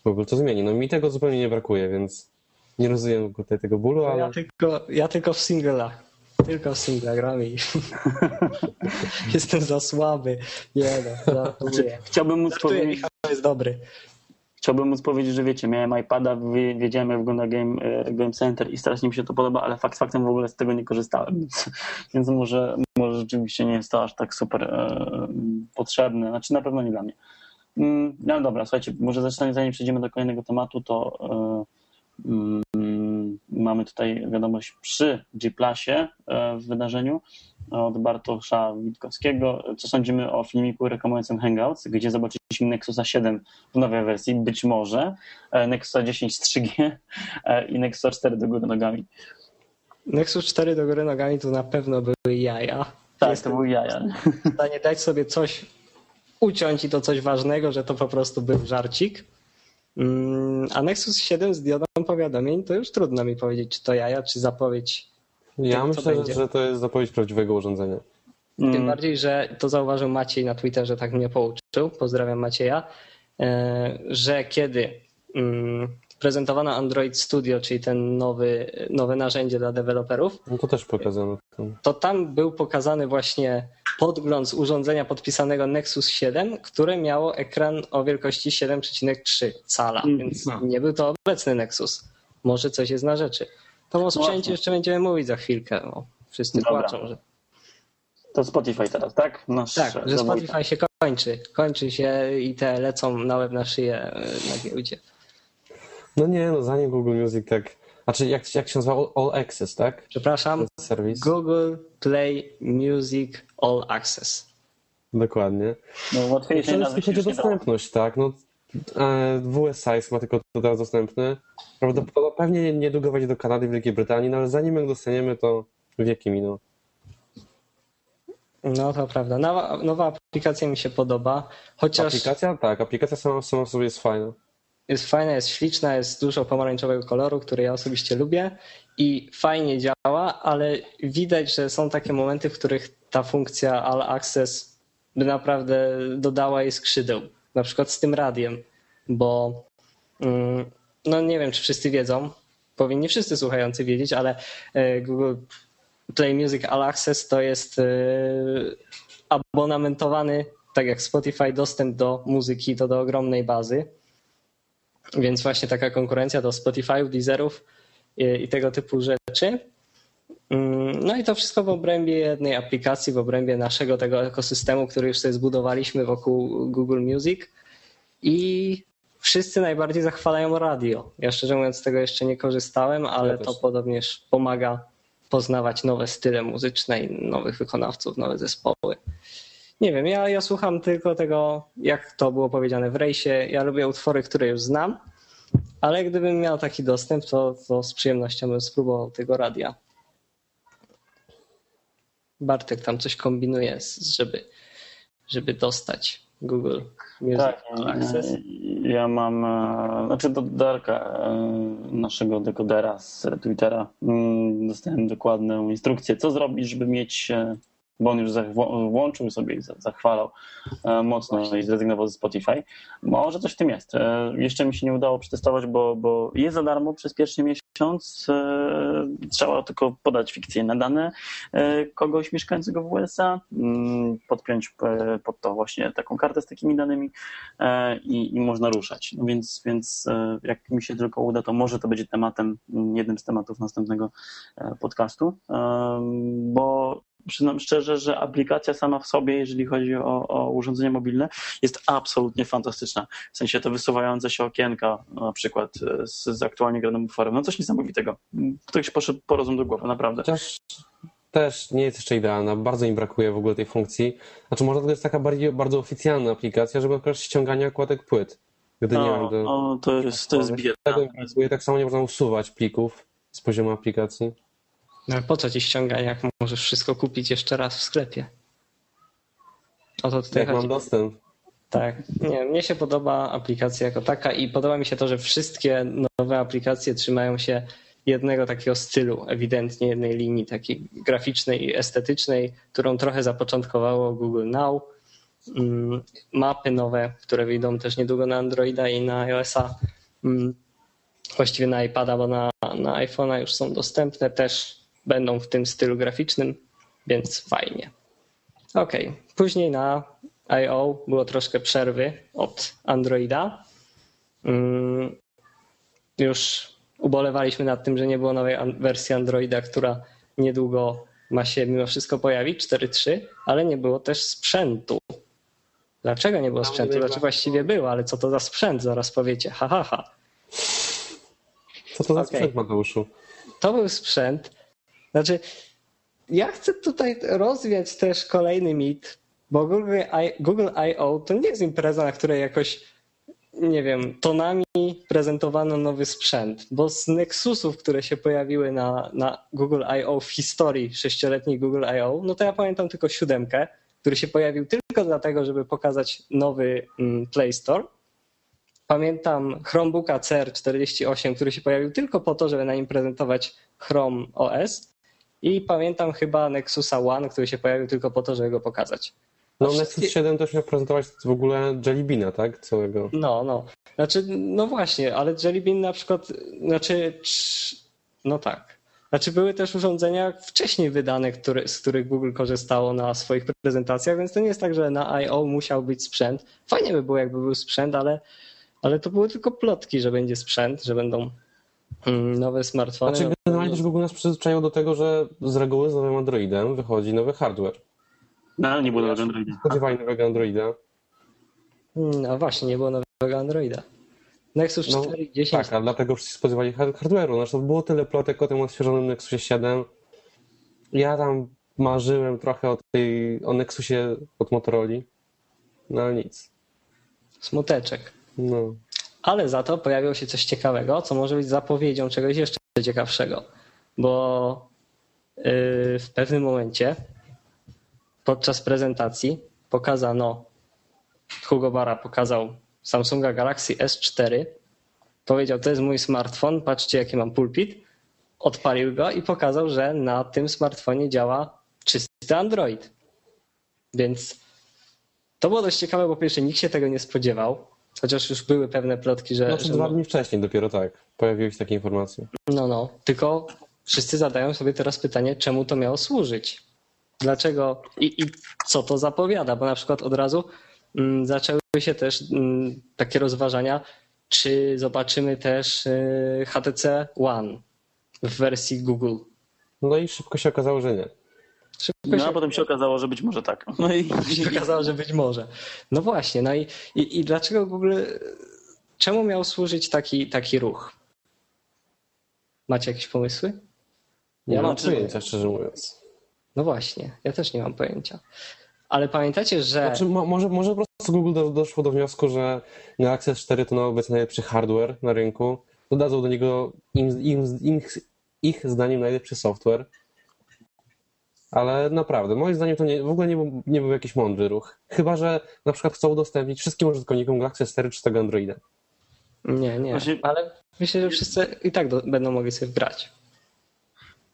Google to zmieni. No mi tego zupełnie nie brakuje, więc nie rozumiem tutaj tego bólu, ale... Ja tylko, ja tylko w singlach. Tylko w singla gram i jestem za słaby. Nie no, żartuję. Chciałbym móc żartuję, powiedzieć... Michał jest dobry chciałbym móc powiedzieć, że wiecie, miałem iPada, wiedziałem jak wygląda Game, e, Game Center i strasznie mi się to podoba, ale fakt faktem w ogóle z tego nie korzystałem, więc, więc może, może rzeczywiście nie jest to aż tak super e, potrzebne, znaczy na pewno nie dla mnie. Mm, no dobra, słuchajcie, może zacznę, zanim przejdziemy do kolejnego tematu, to e, mm, mamy tutaj wiadomość przy G-Plusie e, w wydarzeniu, od Bartosza Witkowskiego. Co sądzimy o filmiku rekomendującym Hangouts, gdzie zobaczyliśmy Nexusa 7 w nowej wersji, być może, e, Nexusa 10 z 3G e, i Nexusa 4 do góry nogami. Nexus 4 do góry nogami to na pewno były jaja. Tak, Jestem to były jaja. w stanie dać sobie coś, uciąć i to coś ważnego, że to po prostu był żarcik. Mm, a Nexus 7 z diodą powiadomień to już trudno mi powiedzieć, czy to jaja, czy zapowiedź ja myślę, że to jest zapowiedź prawdziwego urządzenia. Tym mm. bardziej, że to zauważył Maciej na Twitterze, tak mnie pouczył. Pozdrawiam Macieja, e, że kiedy mm, prezentowano Android Studio, czyli ten nowy, nowe narzędzie dla deweloperów. No to też pokazano. To tam był pokazany właśnie podgląd z urządzenia podpisanego Nexus 7, które miało ekran o wielkości 7,3 cala, mm, więc no. nie był to obecny Nexus. Może coś jest na rzeczy. To o sprzęcie jeszcze będziemy mówić za chwilkę. No, wszyscy Dobra. płaczą, że to Spotify teraz, tak? Nasz tak, że Spotify się kończy. Kończy się i te lecą na łeb na szyję e, na giełdzie. No nie, no zanim Google Music tak... Znaczy jak, jak się nazywa? All Access, tak? Przepraszam. Serwis. Google Play Music All Access. Dokładnie. No łatwiejsze Przede wszystkim chodzi o dostępność, tak? No, e, WSI jest chyba tylko teraz dostępny. Prawdopodobnie pewnie niedługo wejdzie do Kanady, Wielkiej Brytanii, no ale zanim ją dostaniemy, to wieki miną. No to prawda. Nowa, nowa aplikacja mi się podoba. Chociaż... Aplikacja? Tak, aplikacja sama, sama sobie jest fajna. Jest fajna, jest śliczna, jest dużo pomarańczowego koloru, który ja osobiście lubię i fajnie działa, ale widać, że są takie momenty, w których ta funkcja All Access by naprawdę dodała jej skrzydeł. Na przykład z tym radiem, bo mm, no nie wiem, czy wszyscy wiedzą, powinni wszyscy słuchający wiedzieć, ale e, Google Play Music All Access to jest e, abonamentowany, tak jak Spotify, dostęp do muzyki, to do ogromnej bazy. Więc właśnie taka konkurencja do Spotify'ów, Deezerów e, i tego typu rzeczy. Mm, no i to wszystko w obrębie jednej aplikacji, w obrębie naszego tego ekosystemu, który już sobie zbudowaliśmy wokół Google Music. I wszyscy najbardziej zachwalają radio. Ja szczerze mówiąc tego jeszcze nie korzystałem, ale ja to podobnież pomaga poznawać nowe style muzyczne i nowych wykonawców, nowe zespoły. Nie wiem, ja, ja słucham tylko tego, jak to było powiedziane w rejsie. Ja lubię utwory, które już znam, ale gdybym miał taki dostęp, to, to z przyjemnością bym spróbował tego radia. Bartek tam coś kombinuje, żeby, żeby dostać Google Music tak, Access. Ja mam, e, znaczy do Darka, e, naszego dekodera z Twittera, mm, dostałem dokładną instrukcję, co zrobić, żeby mieć e, bo on już włączył sobie i zachwalał e, mocno i zrezygnował ze Spotify. Może coś w tym jest. E, jeszcze mi się nie udało przetestować, bo, bo jest za darmo przez pierwszy miesiąc. E, trzeba tylko podać fikcyjne dane kogoś mieszkającego w USA, mm, podpiąć pod to właśnie taką kartę z takimi danymi i, i można ruszać. No więc, więc jak mi się tylko uda, to może to będzie tematem, jednym z tematów następnego podcastu, bo przyznam szczerze, że aplikacja sama w sobie, jeżeli chodzi o, o urządzenie mobilne, jest absolutnie fantastyczna. W sensie te wysuwające się okienka, na przykład e, z, z aktualnie granym utworem, no coś niesamowitego. Ktoś poszedł po rozum do głowy, naprawdę. Też, też nie jest jeszcze idealna, bardzo im brakuje w ogóle tej funkcji. Znaczy może to jest taka bardziej, bardzo oficjalna aplikacja, żeby określić ściąganie okładek płyt. Gdy no, nie wiem, do, no, to jest, to jest biedne. Tak samo nie można usuwać plików z poziomu aplikacji. No ale po co ci ściąganie, jak możesz wszystko kupić jeszcze raz w sklepie? O to tutaj jak chodzi. mam dostęp. Tak. Nie, mnie się podoba aplikacja jako taka i podoba mi się to, że wszystkie nowe aplikacje trzymają się jednego takiego stylu, ewidentnie jednej linii takiej graficznej i estetycznej, którą trochę zapoczątkowało Google Now. Mm, mapy nowe, które wyjdą też niedługo na Androida i na iOS-a. Mm, właściwie na iPada, bo na, na iPhone'a już są dostępne też będą w tym stylu graficznym, więc fajnie. Ok, później na I.O. było troszkę przerwy od Androida. Mm, już ubolewaliśmy nad tym, że nie było nowej wersji Androida, która niedługo ma się mimo wszystko pojawić, 4.3, ale nie było też sprzętu. Dlaczego nie było sprzętu? Znaczy właściwie było, ale co to za sprzęt? Zaraz powiecie. Ha, ha, ha. Co to za okay. sprzęt, Mateuszu? To był sprzęt, znaczy, ja chcę tutaj rozwiać też kolejny mit, bo Google, I, Google I.O. to nie jest impreza, na której jakoś, nie wiem, tonami prezentowano nowy sprzęt, bo z Nexusów, które się pojawiły na, na Google I.O. w historii sześcioletniej Google I.O., no to ja pamiętam tylko siódemkę, który się pojawił tylko dlatego, żeby pokazać nowy mm, Play Store. Pamiętam Chromebooka CR48, który się pojawił tylko po to, żeby na nim prezentować Chrome OS. I pamiętam chyba Nexusa One, który się pojawił tylko po to, żeby go pokazać. No wszystkie... Nexus 7 też miał prezentować w ogóle Jelly tak? Całego. No, no. Znaczy, no właśnie, ale Jelly Bean na przykład, znaczy, no tak. Znaczy były też urządzenia wcześniej wydane, z których Google korzystało na swoich prezentacjach, więc to nie jest tak, że na I.O. musiał być sprzęt. Fajnie by było, jakby był sprzęt, ale, ale to były tylko plotki, że będzie sprzęt, że będą nowe smartfony. Znaczy generalnie też Google nas przyzwyczaiło do tego, że z reguły z nowym Androidem wychodzi nowy hardware. No, ale nie było nowego Androida. Spodziewali nowego Androida. No właśnie, nie było nowego Androida. Nexus 4 no, 10. Tak, a dlatego wszyscy spodziewali hardware'u. Znaczy, było tyle plotek o tym odświeżonym Nexusie 7. Ja tam marzyłem trochę o, tej, o Nexusie od Motorola. No ale nic. Smuteczek. No. Ale za to pojawiło się coś ciekawego, co może być zapowiedzią czegoś jeszcze ciekawszego. Bo yy, w pewnym momencie podczas prezentacji pokazano, Hugo Bara pokazał Samsunga Galaxy S4. Powiedział, to jest mój smartfon, patrzcie jaki mam pulpit. Odpalił go i pokazał, że na tym smartfonie działa czysty Android. Więc to było dość ciekawe, bo pierwsze nikt się tego nie spodziewał, chociaż już były pewne plotki, że... Znaczy że dwa dni wcześniej dopiero tak, pojawiły się takie informacje. No, no, tylko wszyscy zadają sobie teraz pytanie, czemu to miało służyć? Dlaczego i, i co to zapowiada? Bo na przykład od razu mm, zaczęły się też mm, takie rozważania, czy zobaczymy też y, HTC One w wersji Google. No i szybko się okazało, że nie. Szybko no, się... a potem się okazało, że być może tak. No i się okazało, że być może. No właśnie, no i, i, i dlaczego Google, czemu miał służyć taki, taki ruch? Macie jakieś pomysły? Ja nie mam pojęcia, szczerze mówiąc. No właśnie, ja też nie mam pojęcia. Ale pamiętacie, że. Znaczy, może, może po prostu Google do, doszło do wniosku, że Galaxy S4 to na obecnie najlepszy hardware na rynku. Dodadzą do niego im, im, im, ich zdaniem najlepszy software. Ale naprawdę, moim zdaniem to nie, w ogóle nie był, nie był jakiś mądry ruch. Chyba, że na przykład chcą udostępnić wszystkim użytkownikom Galaxy S4 czy tego Androida. Nie, nie. Właśnie... Ale myślę, że wszyscy i tak do, będą mogli sobie wgrać.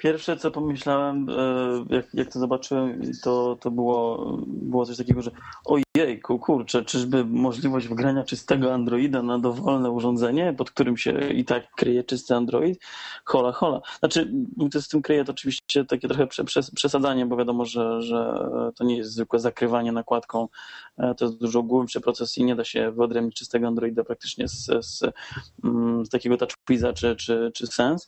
Pierwsze, co pomyślałem, e, jak, jak to zobaczyłem, to, to było, było coś takiego, że ojejku, kurczę, czyżby możliwość wgrania czystego Androida na dowolne urządzenie, pod którym się i tak kryje czysty Android? Hola, hola. Znaczy, to z tym kryje to oczywiście takie trochę przesadzanie, bo wiadomo, że, że to nie jest zwykłe zakrywanie nakładką, e, to jest dużo głębszy proces i nie da się wyodrębnić czystego Androida praktycznie z, z, mm, z takiego touchwiza czy, czy, czy Sense.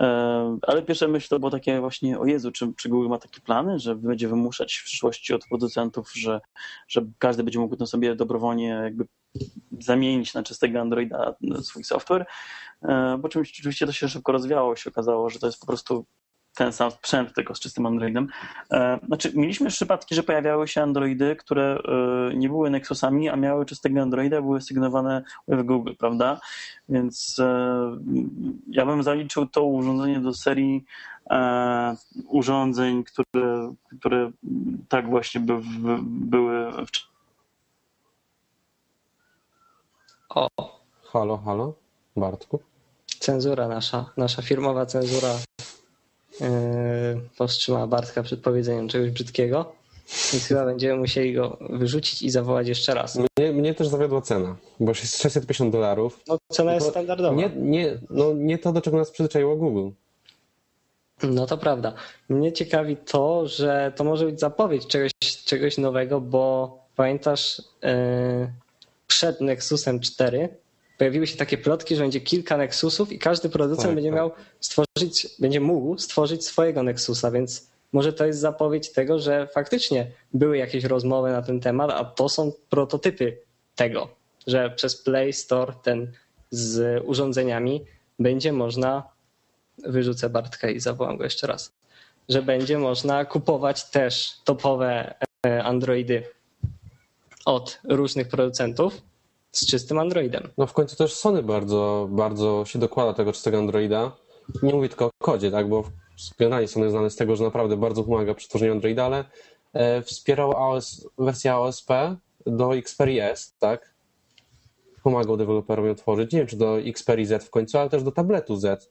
E, ale pierwsza myśl to było takie właśnie, o Jezu, czy, czy Google ma takie plany, że będzie wymuszać w przyszłości od producentów, że, że każdy będzie mógł to sobie dobrowolnie jakby zamienić na czystego Androida swój software, e, bo czymś oczywiście to się szybko rozwiało, się okazało, że to jest po prostu ten sam sprzęt, tylko z czystym Androidem. E, znaczy, mieliśmy już przypadki, że pojawiały się Androidy, które e, nie były Nexusami, a miały czystego Androida, były sygnowane w Google, prawda? Więc ja bym zaliczył to urządzenie do serii urządzeń, które, które tak właśnie by, były wcześniej O. Halo, halo, Bartku. Cenzura nasza, nasza firmowa cenzura powstrzymała Bartka przed powiedzeniem czegoś brzydkiego. Więc chyba będziemy musieli go wyrzucić i zawołać jeszcze raz. Mnie, mnie też zawiodła cena, bo jest 650 dolarów. No cena jest standardowa. Nie, nie, no, nie to, do czego nas przyzwyczaiło Google. No to prawda. Mnie ciekawi to, że to może być zapowiedź czegoś, czegoś nowego, bo pamiętasz, yy, przed Nexusem 4 pojawiły się takie plotki, że będzie kilka Nexusów i każdy producent tak, będzie tak. miał stworzyć, będzie mógł stworzyć swojego Nexusa, więc może to jest zapowiedź tego, że faktycznie były jakieś rozmowy na ten temat, a to są prototypy tego, że przez Play Store ten z urządzeniami będzie można, wyrzucę Bartka i zawołam go jeszcze raz, że będzie można kupować też topowe e, Androidy od różnych producentów z czystym Androidem. No w końcu też Sony bardzo, bardzo się dokłada tego czystego Androida. Nie mówię tylko o kodzie, tak, bo generalnie Sony znane z tego, że naprawdę bardzo pomaga przy tworzeniu Androida, ale e, wspierał AOS, wersję AOSP do Xperia S, tak? Pomagał deweloperom ją tworzyć. Nie wiem, czy do Xperia Z w końcu, ale też do tabletu Z.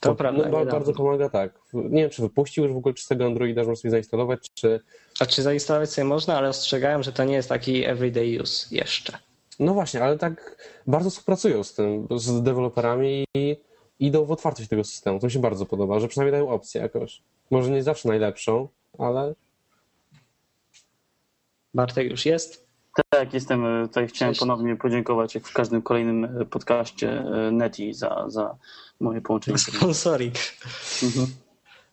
To prawda. No, bardzo pomaga tak. Nie wiem, czy wypuścił już w ogóle czystego Androida, żeby sobie zainstalować, czy... A czy zainstalować sobie można, ale ostrzegają, że to nie jest taki everyday use jeszcze. No właśnie, ale tak bardzo współpracują z tym, z deweloperami i idą w otwartość tego systemu. To mi się bardzo podoba, że przynajmniej dają opcję jakoś. Może nie zawsze najlepszą, ale... Bartek już jest? Tak, jestem. E, tutaj chciałem Cześć. ponownie podziękować, jak w każdym kolejnym e, podcaście, e, Neti za, za moje połączenie. Sponsoring. Mhm.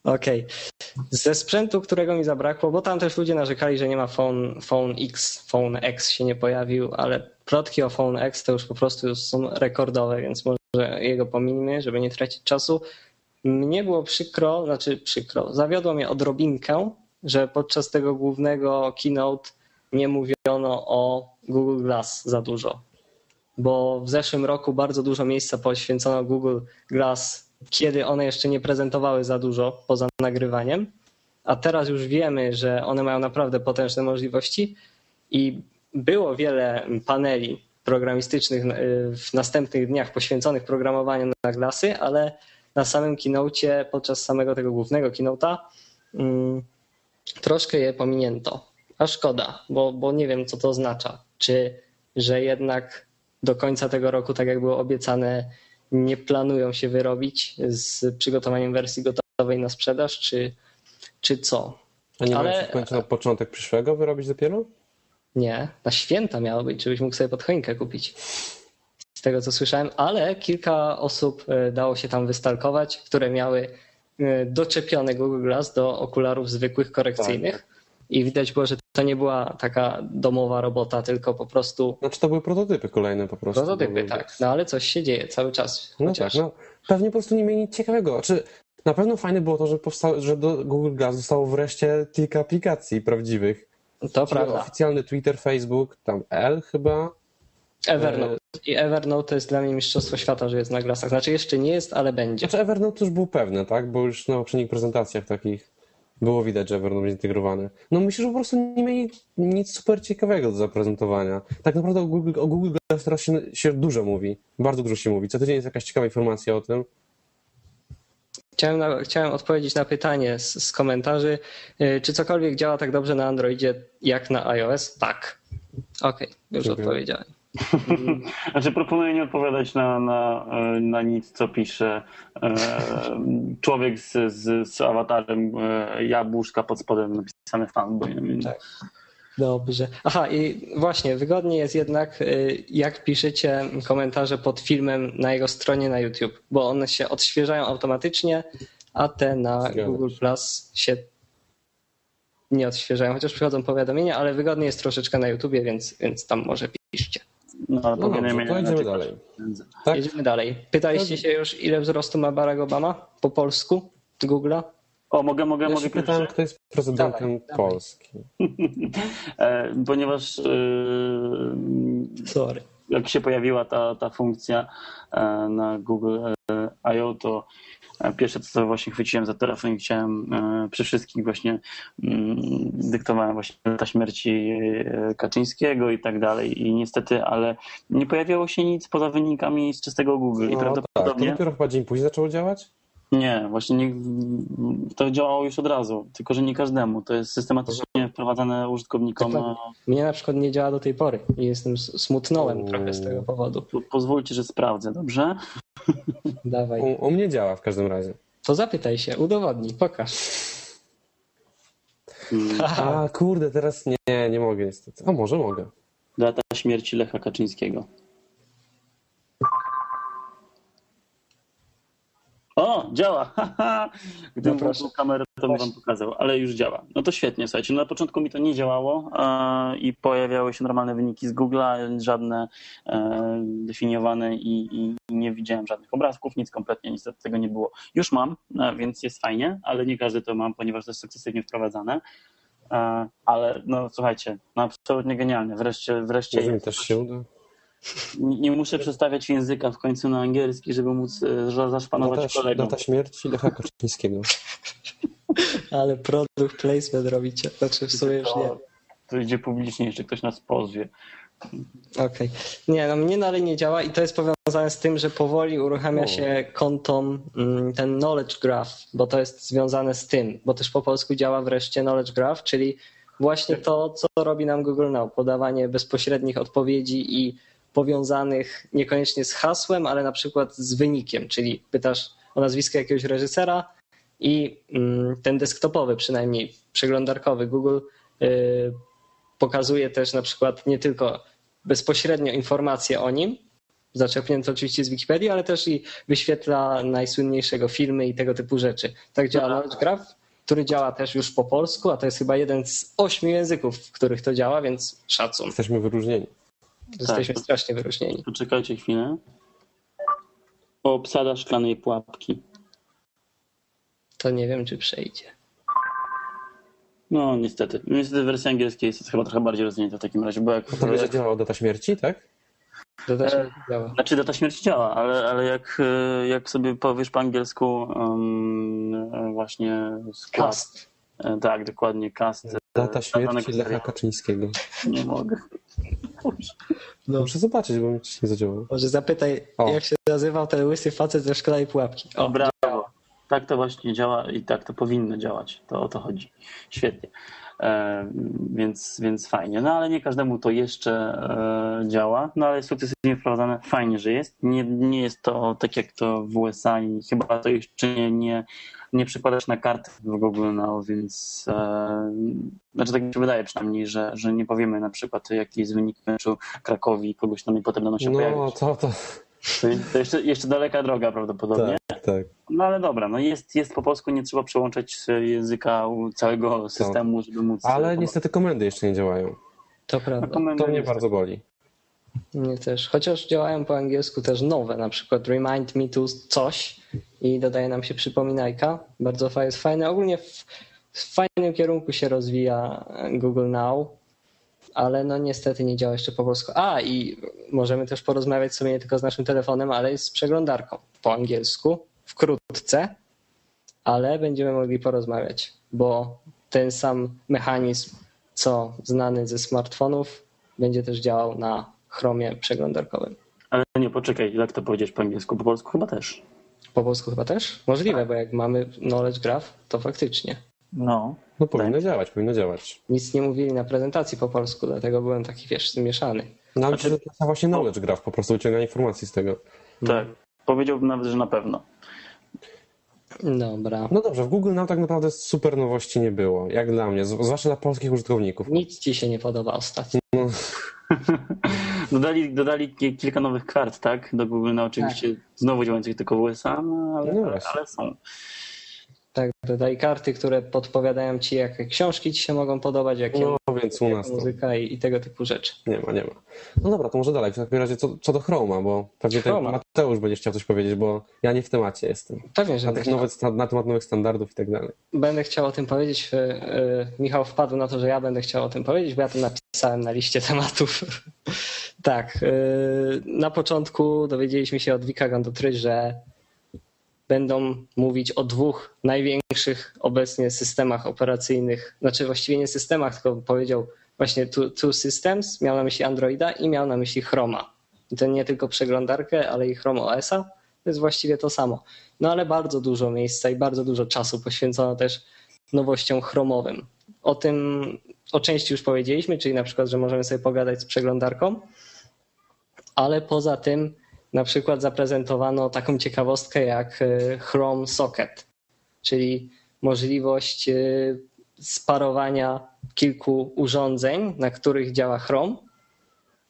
Okej. Okay. Ze sprzętu, którego mi zabrakło, bo tam też ludzie narzekali, że nie ma Phone, phone X, Phone X się nie pojawił, ale plotki o Phone X to już po prostu już są rekordowe, więc może jego pominimy, żeby nie tracić czasu. Mnie było przykro, znaczy przykro, zawiodło mnie odrobinkę, że podczas tego głównego keynote nie mówiono o Google Glass za dużo. Bo w zeszłym roku bardzo dużo miejsca poświęcono Google Glass, kiedy one jeszcze nie prezentowały za dużo poza nagrywaniem. A teraz już wiemy, że one mają naprawdę potężne możliwości i było wiele paneli programistycznych w następnych dniach poświęconych programowaniu na Glassy, ale na samym keynote, podczas samego tego głównego keynote'a, mm, troszkę je pominięto. A szkoda, bo, bo nie wiem, co to oznacza. Czy, że jednak do końca tego roku, tak jak było obiecane, nie planują się wyrobić z przygotowaniem wersji gotowej na sprzedaż, czy, czy co? A nie Ale... mają się w końcu na początek przyszłego wyrobić dopiero? Nie, na święta miało być, żebyś mógł sobie pod choinkę kupić. Z tego co słyszałem, ale kilka osób e, dało się tam wystalkować, które miały e, doczepiony Google Glass do okularów zwykłych, korekcyjnych. I widać było, że to nie była taka domowa robota, tylko po prostu. Znaczy to były prototypy kolejne po prostu. Prototypy, tak. No ale coś się dzieje cały czas. No chociaż... tak, no. Pewnie po prostu nie mieli nic ciekawego. Znaczy, na pewno fajne było to, że, powstało, że do Google Glass zostało wreszcie kilka aplikacji prawdziwych. To Czyli prawda. Oficjalny Twitter, Facebook, tam L chyba. Evernote. I Evernote to jest dla mnie mistrzostwo świata, że jest na glasach. Znaczy jeszcze nie jest, ale będzie. Znaczy Evernote już był pewny, tak? Bo już na poprzednich prezentacjach takich było widać, że Evernote będzie integrowany. No myślę, że po prostu nie mieli nic super ciekawego do zaprezentowania. Tak naprawdę o Google, o Google Glass teraz się, się dużo mówi. Bardzo dużo się mówi. Co tydzień jest jakaś ciekawa informacja o tym. Chciałem, na, chciałem odpowiedzieć na pytanie z, z, komentarzy. Y, czy cokolwiek działa tak dobrze na Androidzie jak na iOS? Tak. Okej, okay, już Dziękuję. odpowiedziałem. Znaczy proponuję nie odpowiadać na, na, na nic, co pisze e, człowiek z, z, z awatarem e, jabłuszka pod spodem napisane fanboy. Tak. Dobrze. Aha, i właśnie, wygodnie jest jednak, e, jak piszecie komentarze pod filmem na jego stronie na YouTube, bo one się odświeżają automatycznie, a te na Google Plus się nie odświeżają, chociaż przychodzą powiadomienia, ale wygodnie jest troszeczkę na YouTubie, więc, więc tam może piszcie. No, ale no dobrze, to idziemy dalej. Tak? Jedziemy dalej. Pytaliście się już, ile wzrostu ma Barack Obama po polsku Google'a? O, mogę, mogę, ja mogę. pytałem, kto jest prezydentem dawaj, Polski. e, ponieważ yy, Sorry. jak się pojawiła ta, ta funkcja e, na Google I.O., to Pierwsze co właśnie chwyciłem za telefon i chciałem e, przy wszystkich właśnie mm, dyktowałem właśnie ta śmierci e, Kaczyńskiego i tak dalej i niestety, ale nie pojawiało się nic poza wynikami z czystego Google no, i prawdopodobnie... Tak, to dopiero chyba dzień później zaczęło działać? Nie, właśnie nie, to działało już od razu, tylko że nie każdemu. To jest systematycznie wprowadzane użytkownikom. Mnie na przykład nie działa do tej pory i jestem smutnąłem trochę z tego powodu. Pozwólcie, że sprawdzę, dobrze? Dawaj. U, u mnie działa w każdym razie. To zapytaj się, udowodnij, pokaż. Hmm. A kurde, teraz nie, nie mogę niestety. A może mogę. Data śmierci Lecha Kaczyńskiego. O, działa! Gdybym no włączył kamerę, to bym wam pokazał, ale już działa. No to świetnie, słuchajcie. No na początku mi to nie działało e, i pojawiały się normalne wyniki z Google'a, żadne e, definiowane i, i, nie widziałem żadnych obrazków, nic kompletnie, niestety tego nie było. Już mam, e, więc jest fajnie, ale nie każdy to mam, ponieważ to jest sukcesywnie wprowadzane. E, ale no słuchajcie, no absolutnie genialne. Wreszcie, wreszcie. Mi też się uda. Nie muszę przestawiać języka w końcu na angielski, żeby móc e, zaszpanować data, kolegom. Data śmierci Lecha Kaczyńskiego. Ale produkt placement robicie. Znaczy w sumie już nie. to idzie publicznie, jeszcze ktoś nas pozwie. Okej. Okay. Nie, no mnie dalej nie działa i to jest powiązane z tym, że powoli uruchamia się kontom mm, ten knowledge graph, bo to jest związane z tym, bo też po polsku działa wreszcie knowledge graph, czyli właśnie to, co robi nam Google Now, podawanie bezpośrednich odpowiedzi i powiązanych niekoniecznie z hasłem, ale na przykład z wynikiem, czyli pytasz o nazwisko jakiegoś reżysera i mm, ten desktopowy przynajmniej, przeglądarkowy Google y, pokazuje też na przykład nie tylko bezpośrednio informacje o nim, zaczerpnięte oczywiście z Wikipedii, ale też i wyświetla najsłynniejszego filmy i tego typu rzeczy. Tak działa Knowledge Graph, który działa też już po polsku, a to jest chyba jeden z ośmiu języków, w których to działa, więc szacun. Jesteśmy wyróżnieni. Jesteśmy tak, strasznie wyróżnieni. Poczekajcie chwilę. Obsada szklanej pułapki. To nie wiem, czy przejdzie. No niestety. Niestety wersja angielska jest chyba trochę bardziej rozwinięta w takim razie, bo jak... To będzie działała data śmierci, tak? Data śmierci działa. Znaczy data śmierci działa, ale, ale jak, jak sobie powiesz po angielsku um, właśnie skład... Cast. E, tak, dokładnie, cast. Data śmierci Lecha Kaczyńskiego. Nie mogę. No. Muszę zobaczyć, bo mi coś nie zadziałało. Może zapytaj, o. jak się nazywał ten łysy facet ze szkla i pułapki. O, brawo tak to właśnie działa i tak to powinno działać. To o to chodzi. Świetnie. E, więc, więc fajnie. No ale nie każdemu to jeszcze e, działa, no ale jest sukcesywnie wprowadzane. Fajnie, że jest. Nie, nie jest to tak jak to w USA i chyba to jeszcze nie, nie, nie przykładasz na kartę w Google Now, więc e, znaczy tak mi się wydaje przynajmniej, że, że nie powiemy na przykład jaki jest wynik meczu Krakowi, kogoś tam i potem będą się no, pojawić. No to, to... To jeszcze, jeszcze daleka droga prawdopodobnie. Tak, tak. No ale dobra, no jest, jest po polsku, nie trzeba przełączać języka całego systemu, żeby móc... Ale niestety komendy jeszcze nie działają. To prawda. No, to mnie bardzo boli. Mnie też. Chociaż działają po angielsku też nowe, na przykład remind me to coś i dodaje nam się przypominajka. Bardzo jest fajne. Ogólnie w, w fajnym kierunku się rozwija Google Now ale no niestety nie działa jeszcze po polsku. A i możemy też porozmawiać sobie nie tylko z naszym telefonem, ale i z przeglądarką po angielsku wkrótce, ale będziemy mogli porozmawiać, bo ten sam mechanizm, co znany ze smartfonów, będzie też działał na Chromie przeglądarkowym. Ale nie, poczekaj, jak to powiedzieć po angielsku? Po polsku chyba też. Po polsku chyba też? Możliwe, bo jak mamy knowledge graph, to faktycznie. No. No powinno tak. działać, powinno działać. Nic nie mówili na prezentacji po polsku, dlatego byłem taki, wiesz, zmieszany. No ale znaczy... to właśnie knowledge graph, po prostu wyciąganie informacji z tego. Tak, powiedziałbym nawet, że na pewno. Dobra. No dobrze, w Google nam tak naprawdę super nowości nie było, jak dla mnie, zwłaszcza dla polskich użytkowników. Nic ci się nie podoba ostatnio. No. dodali, dodali kilka nowych kart, tak? Do Google, no oczywiście tak. znowu działających tylko w USA, no, ale, no ale są. Tak, dodaj karty, które podpowiadają ci, jakie książki ci się mogą podobać, jakie no, więc u nas muzyka i, i, tego typu rzeczy. Nie ma, nie ma. No dobra, to może dalej. W takim razie co, co do Chroma, bo pewnie Chroma. Mateusz będzie chciał coś powiedzieć, bo ja nie w temacie jestem. Pewnie, że na, tych nowych, na, na temat nowych standardów i tak dalej. Będę chciał o tym powiedzieć. E, e, Michał wpadł na to, że ja będę chciał o tym powiedzieć, bo ja to napisałem na liście tematów. tak. E, na początku dowiedzieliśmy się od Wika Gandotry, że będą mówić o dwóch największych obecnie systemach operacyjnych, znaczy właściwie nie systemach, tylko powiedział właśnie two, two systems, miał na myśli Androida i miał na myśli Chroma. I to nie tylko przeglądarkę, ale i Chrome OS-a, to jest właściwie to samo. No ale bardzo dużo miejsca i bardzo dużo czasu poświęcono też nowościom chromowym. O tym, o części już powiedzieliśmy, czyli na przykład, że możemy sobie pogadać z przeglądarką, ale poza tym na przykład zaprezentowano taką ciekawostkę jak e, Chrome Socket, czyli możliwość e, sparowania kilku urządzeń, na których działa Chrome,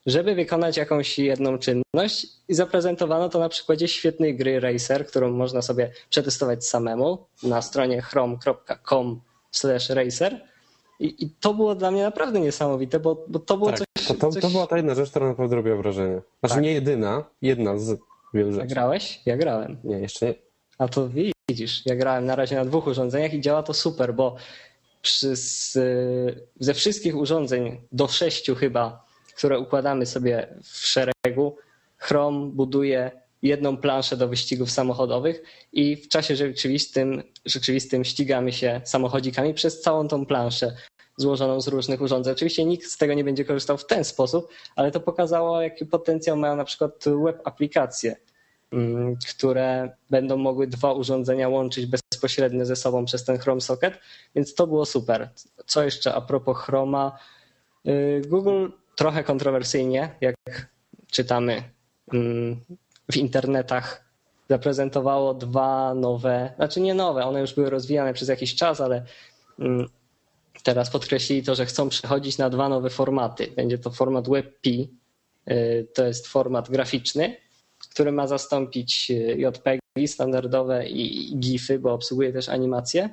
żeby wykonać jakąś jedną czynność i zaprezentowano to na przykładzie świetnej gry Racer, którą można sobie przetestować samemu na stronie chrome.com/racer. I, I, to było dla mnie naprawdę niesamowite, bo, bo to było tak, coś, to, to, coś... To była ta jedna rzecz, która naprawdę robiła wrażenie. Znaczy tak. nie jedyna, jedna z wielu rzeczy. Ja grałeś? Ja grałem. Nie, jeszcze nie. A to widzisz, ja grałem na razie na dwóch urządzeniach i działa to super, bo przy, z, ze wszystkich urządzeń do sześciu chyba, które układamy sobie w szeregu, Chrome buduje jedną planszę do wyścigów samochodowych i w czasie rzeczywistym, rzeczywistym ścigamy się samochodzikami przez całą tą planszę złożoną z różnych urządzeń. Oczywiście nikt z tego nie będzie korzystał w ten sposób, ale to pokazało, jaki potencjał mają na przykład web aplikacje, mm, które będą mogły dwa urządzenia łączyć bezpośrednio ze sobą przez ten Chrome Socket, więc to było super. Co jeszcze a propos Chroma? Y, Google trochę kontrowersyjnie, jak czytamy mm, w internetach, zaprezentowało dwa nowe, znaczy nie nowe, one już były rozwijane przez jakiś czas, ale mm, teraz podkreślili to, że chcą przechodzić na dwa nowe formaty. Będzie to format WebP, y, to jest format graficzny, który ma zastąpić y, JPEG standardowe i GIFy, bo obsługuje też animacje.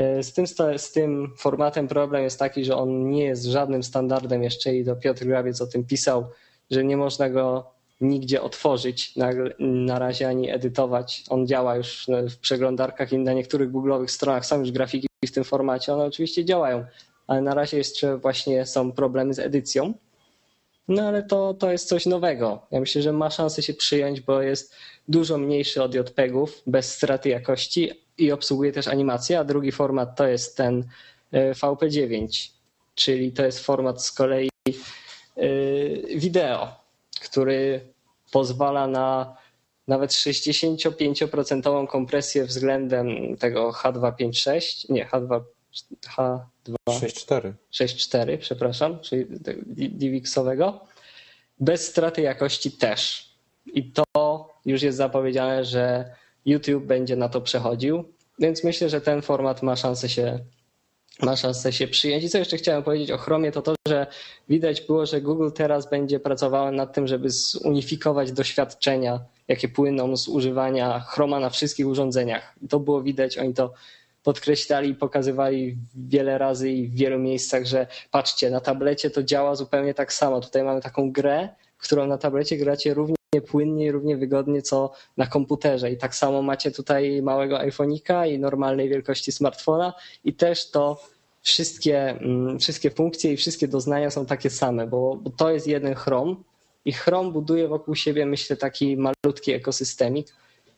Y, z tym, z tym formatem problem jest taki, że on nie jest żadnym standardem jeszcze i to Piotr Grabiec o tym pisał, że nie można go nigdzie otworzyć na, na razie ani edytować. On działa już w przeglądarkach i na niektórych googlowych stronach są już grafiki w tym formacie. One oczywiście działają, ale na razie jeszcze właśnie są problemy z edycją. No ale to, to jest coś nowego. Ja myślę, że ma szansę się przyjąć, bo jest dużo mniejszy od JPEGów, bez straty jakości i obsługuje też animację, a drugi format to jest ten e, VP9, czyli to jest format z kolei e, wideo który pozwala na nawet 65% kompresję względem tego H256, nie H2 H2 6.4. 6.4, przepraszam, czyli DivXowego, bez straty jakości też. I to już jest zapowiedziane, że YouTube będzie na to przechodził, więc myślę, że ten format ma szansę się ma szansę się przyjąć. I co jeszcze chciałem powiedzieć o Chromie, to to, że widać było, że Google teraz będzie pracowało nad tym, żeby zunifikować doświadczenia, jakie płyną z używania Chroma na wszystkich urządzeniach. To było widać, oni to podkreślali i pokazywali wiele razy i w wielu miejscach, że patrzcie, na tablecie to działa zupełnie tak samo. Tutaj mamy taką grę, którą na tablecie gracie równie płynnie i równie wygodnie co na komputerze. I tak samo macie tutaj małego iPhone'ika i normalnej wielkości smartfona i też to wszystkie, mm, wszystkie funkcje i wszystkie doznania są takie same, bo, bo to jest jeden Chrome i Chrome buduje wokół siebie, myślę, taki malutki ekosystemik.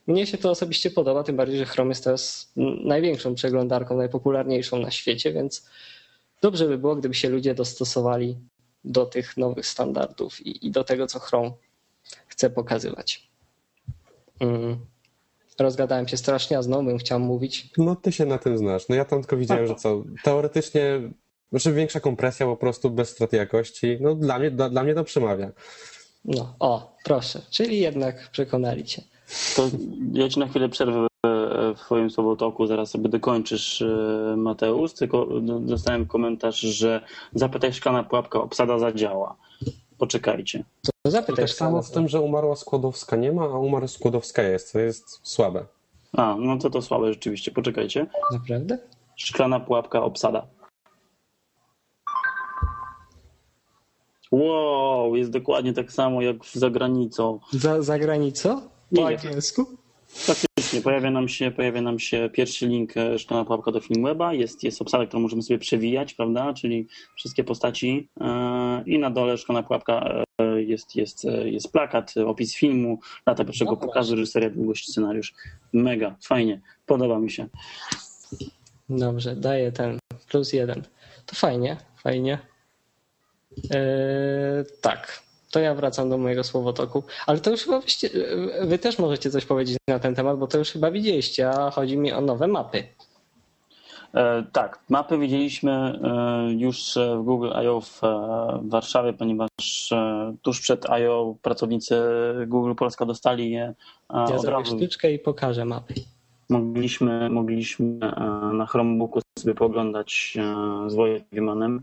Mnie się to osobiście podoba, tym bardziej, że Chrome jest teraz największą przeglądarką, najpopularniejszą na świecie, więc dobrze by było, gdyby się ludzie dostosowali do tych nowych standardów i, i do tego, co Chrome chce pokazywać. Mm. Rozgadałem się strasznie, a znowu bym chciał mówić. No ty się na tym znasz. No ja tam tylko widziałem, że co, teoretycznie, znaczy większa kompresja po prostu bez straty jakości, no dla mnie, dla, dla mnie to przemawia. No, o, proszę, czyli jednak przekonali cię. To ja ci na chwilę przerwę w twoim słowotoku, zaraz sobie dokończysz e, Mateusz, tylko dostałem komentarz, że zapytaj szklana pułapka, obsada zadziała. Poczekajcie. To zapytaj tak samo z tym, że umarła Skłodowska nie ma, a umarła Skłodowska jest. To jest słabe. A, no to to słabe rzeczywiście. Poczekajcie. Naprawdę? Szklana pułapka obsada. Wow, jest dokładnie tak samo jak za granicą. Za, za granicą? Po angielsku? Faktycznie, pojawia nam się, pojawia nam się pierwszy link e, szklana pułapka do Filmweba, jest, jest obsada, którą możemy sobie przewijać, prawda, czyli wszystkie postaci e, i na dole szklana pułapka e, jest, jest, jest plakat, opis filmu, data pierwszego no, pokazu, reżyseria, długość, scenariusz. Mega, fajnie, podoba mi się. Dobrze, daję ten plus jeden. To fajnie, fajnie. Eee, tak, to ja wracam do mojego słowotoku. Ale to już chyba wyście, wy też możecie coś powiedzieć na ten temat, bo to już chyba widzieliście, a chodzi mi o nowe mapy. E, tak, mapy widzieliśmy e, już w Google I.O. w e, Warszawie, ponieważ e, tuż przed I.O. pracownicy Google Polska dostali je. E, ja zrobię sztuczkę i pokażę mapy. Mogliśmy, mogliśmy e, na Chromebooku sobie pooglądać z Wojtkiem Mm,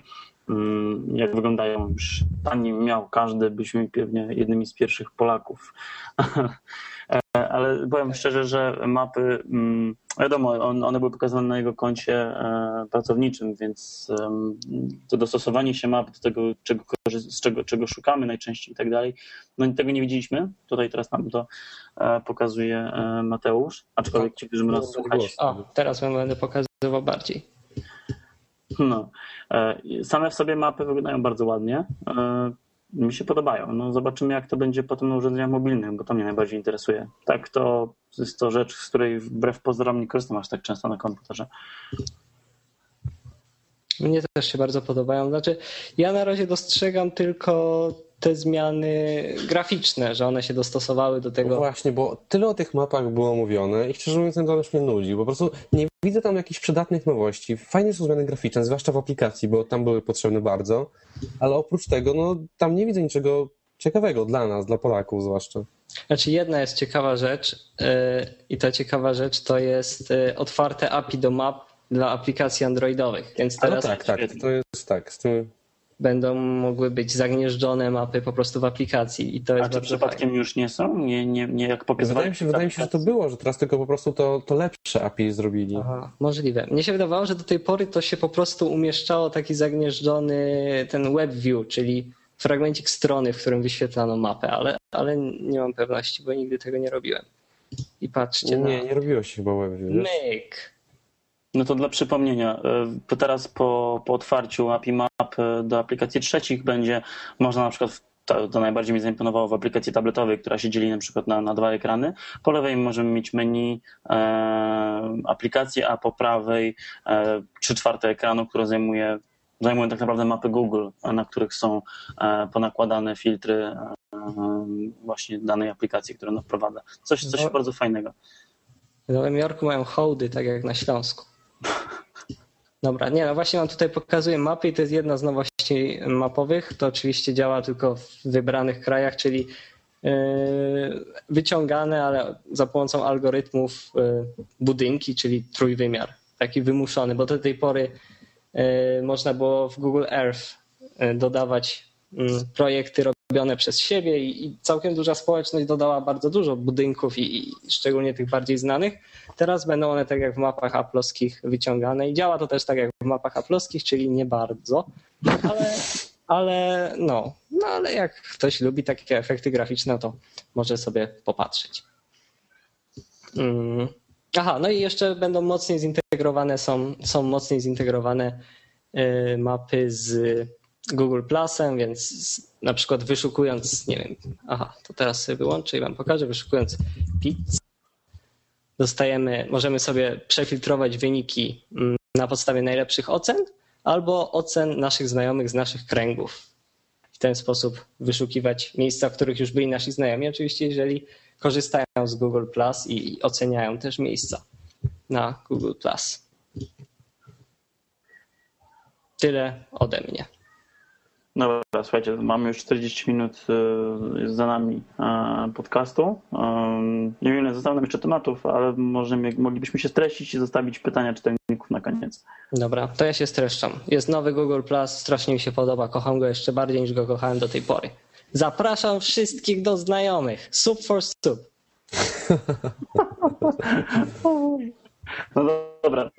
jak wyglądają już pani miał każdy, byliśmy pewnie jednymi z pierwszych Polaków. Ale powiem szczerze, że mapy, mm, wiadomo, one były pokazane na jego koncie e, pracowniczym, więc to dostosowanie się map do tego, czego, z czego, czego szukamy najczęściej i tak dalej, no tego nie widzieliśmy. Tutaj teraz nam to e, pokazuje e, Mateusz, aczkolwiek ci, którzy nas słuchać. O, teraz będę pokazywał bardziej. No. E, same w sobie mapy wyglądają bardzo ładnie. E, mi się podobają. No zobaczymy, jak to będzie potem na urządzeniach mobilnych, bo to mnie najbardziej interesuje. Tak, to jest to rzecz, z której wbrew pozorom nie korzystam aż tak często na komputerze. Mnie też się bardzo podobają. Znaczy, ja na razie dostrzegam tylko te zmiany graficzne, że one się dostosowały do tego. No właśnie, bo tyle o tych mapach było mówione i szczerze mówiąc, to już mnie nudzi. Po prostu nie widzę tam jakichś przydatnych nowości. Fajnie są zmiany graficzne, zwłaszcza w aplikacji, bo tam były potrzebne bardzo, ale oprócz tego, no tam nie widzę niczego ciekawego dla nas, dla Polaków zwłaszcza. Znaczy jedna jest ciekawa rzecz yy, i ta ciekawa rzecz to jest yy, otwarte API do map dla aplikacji androidowych. Więc teraz tak, tak, to jest tak. Z tym będą mogły być zagnieżdżone mapy po prostu w aplikacji. I to jest A czy przypadkiem fajne. już nie są? Nie, nie, nie jak Wydaje mi się, wydaje mi się, że to było, że teraz tylko po prostu to, to lepsze API zrobili. Aha, możliwe. Mnie się wydawało, że do tej pory to się po prostu umieszczało taki zagnieżdżony ten web view, czyli fragmencik strony, w którym wyświetlano mapę, ale, ale nie mam pewności, bo nigdy tego nie robiłem. I patrzcie nie, na... Nie, nie robiło się chyba WebView. Myk. No to dla przypomnienia, to teraz po, po otwarciu API Map e, do aplikacji trzecich będzie można na przykład to, to, najbardziej mi zaimponowało w aplikacji tabletowej, która się dzieli na przykład na, na dwa ekrany. Po lewej możemy mieć menu e, aplikacji, a po prawej e, trzy czwarte ekranu, które zajmuje zajmują tak naprawdę mapy Google, na których są e, ponakładane filtry e, właśnie danej aplikacji, którą wprowadza. Coś, coś no, bardzo fajnego. W Nowym Jorku mają hołdy, tak jak na Śląsku. Dobra, nie, no właśnie mam tutaj pokazuję mapy i to jest jedna z nowości mapowych. To oczywiście działa tylko w wybranych krajach, czyli e, wyciągane, ale za pomocą algorytmów budynki, czyli trójwymiar, taki wymuszony, bo do tej pory E, można było w Google Earth dodawać mm, projekty robione przez siebie i całkiem duża społeczność dodała bardzo dużo budynków i, i szczególnie tych bardziej znanych. Teraz będą one tak jak w mapach aploskich wyciągane i działa to też tak jak w mapach aploskich, czyli nie bardzo, ale, ale no, no ale jak ktoś lubi takie efekty graficzne, to może sobie popatrzeć. Mm. Aha, no i jeszcze będą mocniej zintegrowane, są, są mocniej zintegrowane y, mapy z Google Plusem, więc na przykład wyszukując, nie wiem, aha, to teraz sobie wyłączę i wam pokażę, wyszukując pizza, dostajemy, możemy sobie przefiltrować wyniki mm, na podstawie najlepszych ocen albo ocen naszych znajomych z naszych kręgów. W ten sposób wyszukiwać miejsca, w których już byli nasi znajomi. Oczywiście, jeżeli korzystają z Google Plus i oceniają też miejsca na Google Plus. Tyle ode mnie. Dobra, słuchajcie, mamy już 40 minut y, za nami e, podcastu. Nie wiem, ile zostało nam jeszcze tematów, ale możemy, moglibyśmy się streścić i zostawić pytania czytelników na koniec. Dobra, to ja się streszczam. Jest nowy Google Plus, strasznie mi się podoba, kocham go jeszcze bardziej niż go kochałem do tej pory. Zapraszam wszystkich do znajomych. Sub for sub. No dobra,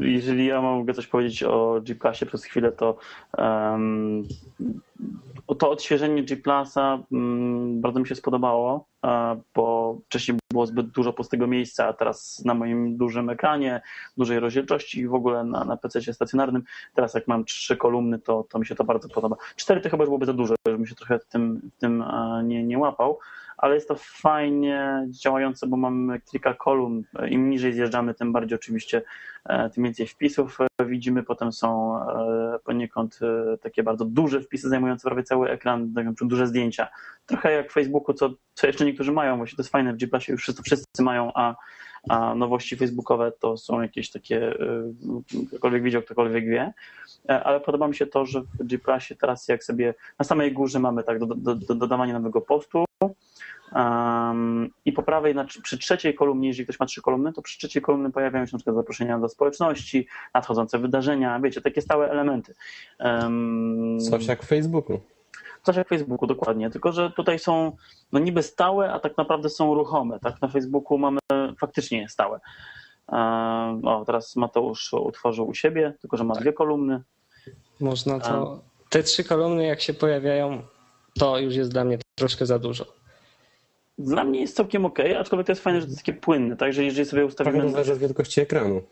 jeżeli ja mogę coś powiedzieć o G Plusie przez chwilę, to um, to odświeżenie G Plusa um, bardzo mi się spodobało, bo wcześniej było zbyt dużo pustego miejsca, a teraz na moim dużym ekranie, dużej rozdzielczości i w ogóle na, na PC stacjonarnym, teraz jak mam trzy kolumny, to, to mi się to bardzo podoba. Cztery to chyba byłoby za dużo, żebym się trochę w tym, w tym nie, nie łapał, ale jest to fajnie działające, bo mamy kilka kolumn. Im niżej zjeżdżamy, tym bardziej oczywiście, e, tym więcej wpisów e, widzimy. Potem są e, poniekąd takie bardzo duże wpisy zajmujące prawie cały ekran, tak duże zdjęcia. Trochę jak w Facebooku, co, co jeszcze niektórzy mają. Właśnie to jest fajne, w G już wszyscy, wszyscy mają, a, a nowości facebookowe to są jakieś takie, ktokolwiek widział, ktokolwiek wie. Ale podoba mi się to, że w G teraz jak sobie na samej górze mamy tak do, do, do dodawanie nowego postu, Um, I po prawej, na, przy trzeciej kolumnie, jeżeli ktoś ma trzy kolumny, to przy trzeciej kolumny pojawiają się na przykład zaproszenia do społeczności, nadchodzące wydarzenia, wiecie, takie stałe elementy. Um, Coś jak w Facebooku. Coś jak w Facebooku, dokładnie. Tylko, że tutaj są no niby stałe, a tak naprawdę są ruchome. Tak na Facebooku mamy faktycznie stałe. Um, o, teraz Mateusz utworzył u siebie, tylko że ma dwie kolumny. Można to. Te trzy kolumny, jak się pojawiają, to już jest dla mnie troszkę za dużo dla mnie jest całkiem ok, aczkolwiek to jest fajne, że to jest takie płynne, także jeżeli sobie ustawimy... Tak, zależy od wielkości ekranu.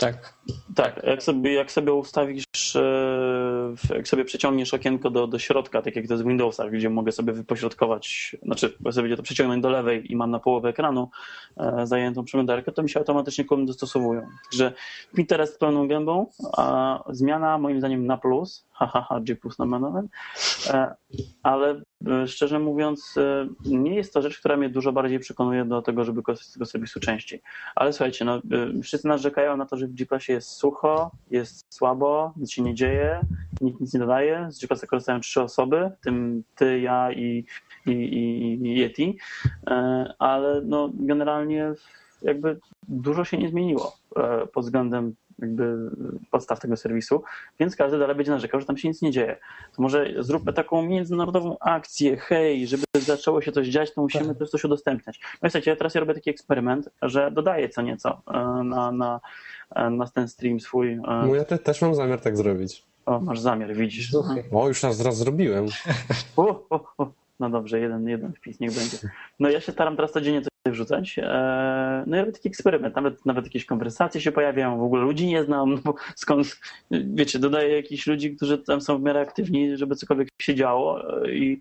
Tak. Tak, jak sobie, jak sobie ustawisz e, jak sobie przeciągniesz okienko do, do środka, tak jak to jest w Windowsach, gdzie mogę sobie wypośrodkować, znaczy sobie to przeciągnąć do lewej i mam na połowę ekranu e, zajętą przeglądarkę, to mi się automatycznie kolumny dostosowują. Także Pinterest pełną gębą, a zmiana moim zdaniem na plus, hahaha, G plus nomen e, ale szczerze mówiąc e, nie jest to rzecz, która mnie dużo bardziej przekonuje do tego, żeby korzystać z tego serwisu częściej. Ale słuchajcie, no, wszyscy narzekają na to, że w G plusie jest sucho, jest słabo, nic się nie dzieje, nikt nic nie dodaje. Z G plusa korzystają trzy osoby, w tym ty, ja i, i, i Yeti, ale no, generalnie jakby dużo się nie zmieniło pod względem jakby podstaw tego serwisu, więc każdy dalej będzie narzekał, że tam się nic nie dzieje. To może zróbmy taką międzynarodową akcję, hej, żeby zaczęło się coś dziać, to musimy tak. też coś udostępniać. No i słuchajcie, ja teraz ja robię taki eksperyment, że dodaję co nieco e, na, na, e, na ten stream swój. E. No ja te, też mam zamiar tak zrobić. O, masz zamiar, widzisz. O, już raz, raz zrobiłem. O, o, o. No dobrze, jeden, jeden wpis niech będzie. No ja się staram teraz codziennie coś wrzucać. E, no ja robię taki eksperyment, nawet, nawet jakieś konwersacje się pojawiają, w ogóle ludzi nie znam, no bo skąd, wiecie, dodaję jakichś ludzi, którzy tam są w miarę aktywni, żeby cokolwiek się działo e, i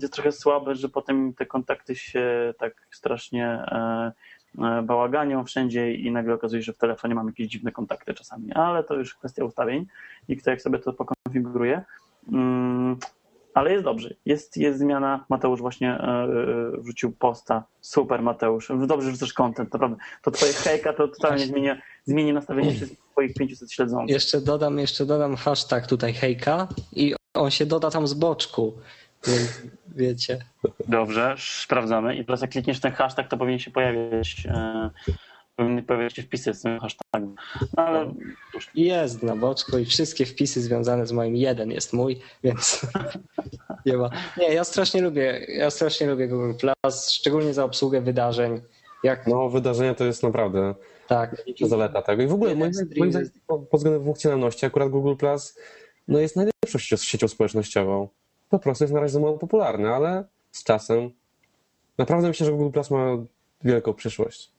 jest trochę słabe, że potem te kontakty się tak strasznie e, bałaganią wszędzie i nagle okazuje się, że w telefonie mam jakieś dziwne kontakty czasami, ale to już kwestia ustawień i kto jak sobie to pokonfiguruje. Mm, ale jest dobrze. Jest, jest zmiana. Mateusz właśnie e, wrzucił posta. Super, Mateusz. Dobrze wrzucasz content, naprawdę. To twoje hejka to totalnie zmieni, zmieni nastawienie wszystkich twoich 500 śledzących. Jeszcze dodam, jeszcze dodam hashtag tutaj hejka i on się doda tam z boczku. Więc wiecie. Dobrze, sprawdzamy. I teraz jak klikniesz ten hashtag, to powinien się pojawiać e, powinny pojawiać się wpisy z tym hashtagiem. No, ale Jest na boczku i wszystkie wpisy związane z moim jeden jest mój, więc nie ma. Nie, ja strasznie lubię, ja strasznie lubię Google Plus, szczególnie za obsługę wydarzeń. Jak... No, wydarzenia to jest naprawdę tak. zaleta tego. I w ogóle moim, moim zdaniem pod względem funkcjonalności akurat Google Plus no, jest najlepszą siecią, siecią społecznościową. Po prostu jest na razie mało popularny, ale z czasem naprawdę myślę, że Google Plus ma wielką przyszłość.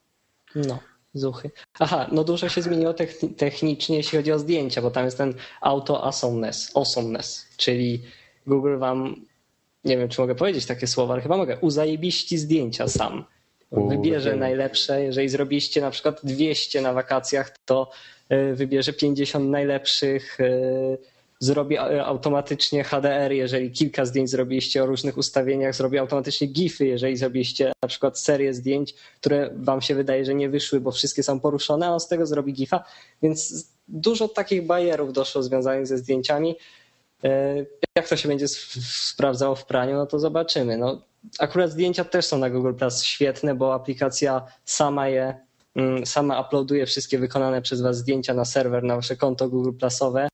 No, zuchy. Aha, no dużo się zmieniło technicznie, jeśli chodzi o zdjęcia, bo tam jest ten auto awesomeness, awesomeness czyli Google wam, nie wiem czy mogę powiedzieć takie słowa, ale chyba mogę, uzajebiści zdjęcia sam. Wybierze najlepsze, jeżeli zrobiliście na przykład 200 na wakacjach, to y, wybierze 50 najlepszych y, zrobi e, automatycznie HDR, jeżeli kilka zdjęć zrobiliście o różnych ustawieniach, zrobi automatycznie GIFy, jeżeli zrobiliście na przykład serię zdjęć, które wam się wydaje, że nie wyszły, bo wszystkie są poruszone, a on z tego zrobi GIFa, więc dużo takich bajerów doszło związanych ze zdjęciami. E, jak to się będzie sprawdzało w praniu, no to zobaczymy. No, akurat zdjęcia też są na Google Plus świetne, bo aplikacja sama je mm, sama uploaduje wszystkie wykonane przez Was zdjęcia na serwer, na Wasze konto Google Plusowe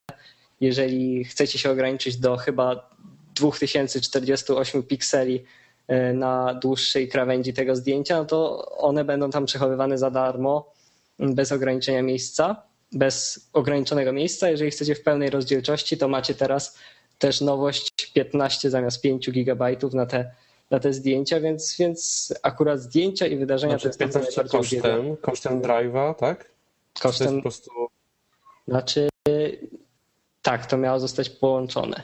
jeżeli chcecie się ograniczyć do chyba 2048 pikseli e, na dłuższej krawędzi tego zdjęcia, no to one będą tam przechowywane za darmo, bez ograniczenia miejsca, bez ograniczonego miejsca. Jeżeli chcecie w pełnej rozdzielczości, to macie teraz też nowość 15 zamiast 5 gigabajtów na te, na te zdjęcia, więc, więc akurat zdjęcia i wydarzenia znaczy, to jest 15 kosztem, kosztem drive'a, tak? Kosztem, po prostu... Znaczy tak, to miało zostać połączone.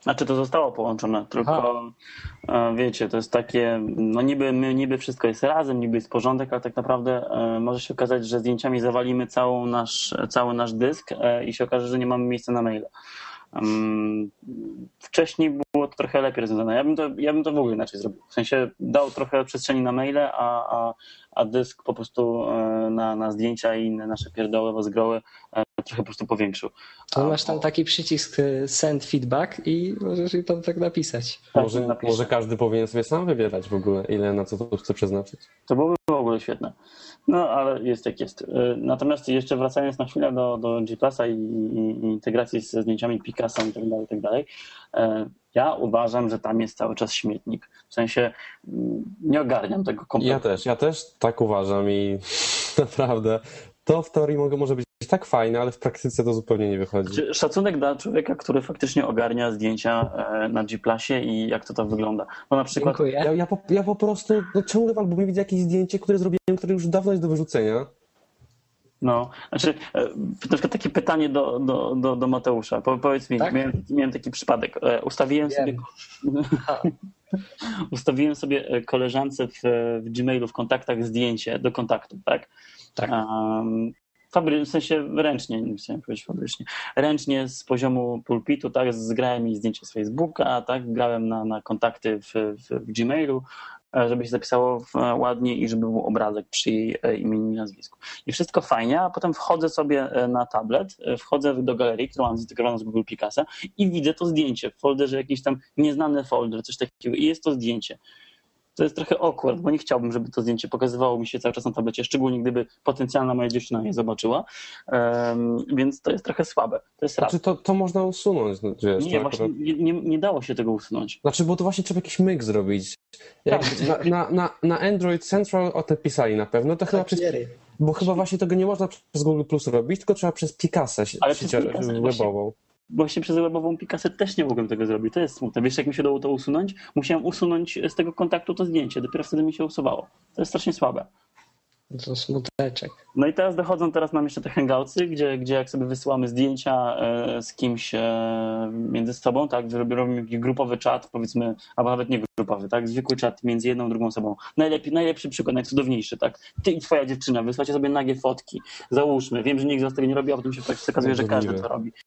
Znaczy to zostało połączone, tylko Aha. E, wiecie, to jest takie, no niby, niby wszystko jest razem, niby jest porządek, ale tak naprawdę e, może się okazać, że zdjęciami zawalimy całą nasz, cały nasz dysk e, i się okaże, że nie mamy miejsca na maile. Wcześniej było to trochę lepiej rozwiązane. Ja bym to, ja bym to w ogóle inaczej zrobił. W sensie dał trochę przestrzeni na maile, a, a, a dysk po prostu na, na zdjęcia i inne nasze pierdoły, wozgroły trochę po prostu powiększył. To masz tam taki przycisk y, send feedback i możesz tam tak napisać. Tak, może, może każdy powinien sobie sam wybierać w ogóle, ile na co to chce przeznaczyć. To byłoby w ogóle świetne. No, ale jest jak jest. Y, natomiast jeszcze wracając na chwilę do, do G Plusa i, i, integracji ze zdjęciami Picasa i tak dalej, i tak dalej, y, ja uważam, że tam jest cały czas śmietnik. W sensie mm, nie ogarniam tego kompletnie. Ja też, ja też tak uważam i naprawdę to w teorii może być tak fajne, ale w praktyce to zupełnie nie wychodzi. Znaczy, szacunek dla człowieka, który faktycznie ogarnia zdjęcia e, na G Plusie i jak to tam wygląda. Bo na przykład... Dziękuję. Ja, ja, po, ja po prostu no, ciągle w albumie widzę jakieś zdjęcie, które zrobiłem, które już dawno jest do wyrzucenia. No, znaczy, e, na przykład takie pytanie do, do, do, do Mateusza. Po, powiedz mi, tak? miałem, miałem taki przypadek. E, ustawiłem Wiem. sobie. ustawiłem sobie koleżance w, w Gmailu w kontaktach zdjęcie do kontaktu, tak? Tak. Um, fabry, w sensie ręcznie, nie chciałem powiedzieć fabrycznie, ręcznie z poziomu pulpitu, tak, zgrałem mi zdjęcie z Facebooka, tak, grałem na, na kontakty w, w, w Gmailu, e, żeby się zapisało ładnie i żeby był obrazek przy jej e, imieniu i nazwisku. I wszystko fajnie, a potem wchodzę sobie e, na tablet, wchodzę do galerii, którą mam zintegrowaną z Google Picasa i widzę to zdjęcie w folderze, jakiś tam nieznany folder, coś takiego. I jest to zdjęcie to jest trochę awkward, bo nie chciałbym, żeby to zdjęcie pokazywało mi się cały czas na tablecie, szczególnie gdyby potencjalna moja dziewczyna je zobaczyła, um, więc to jest trochę słabe. To jest znaczy, to, to można usunąć. No, wiesz, nie, właśnie akurat... nie, nie, nie, dało się tego usunąć. Znaczy, bo to właśnie trzeba jakiś myk zrobić. Jak tak. na, na, na, na, Android Central o tym pisali na pewno, to chyba przez, bo chyba właśnie tego nie można przez Google Plus robić, tylko trzeba przez Picasę, Ale sieć webową. Właśnie właśnie przez webową Picasę też nie mogłem tego zrobić. To jest smutne. Wiesz, jak mi się dało to usunąć? Musiałem usunąć z tego kontaktu to zdjęcie. Dopiero wtedy mi się usuwało. To jest strasznie słabe. To smuteczek. No i teraz dochodzą, teraz mam jeszcze te hangoutsy, gdzie, gdzie jak sobie wysyłamy zdjęcia e, z kimś e, między sobą, tak, robimy jakiś grupowy czat, powiedzmy, albo nawet nie grupowy, tak, zwykły czat między jedną, drugą osobą. Najlepiej, najlepszy przykład, najcudowniejszy, tak. Ty i twoja dziewczyna, wysłacie sobie nagie fotki, załóżmy. Wiem, że nikt z was tego nie robi, a potem się okazuje, że każdy to robi.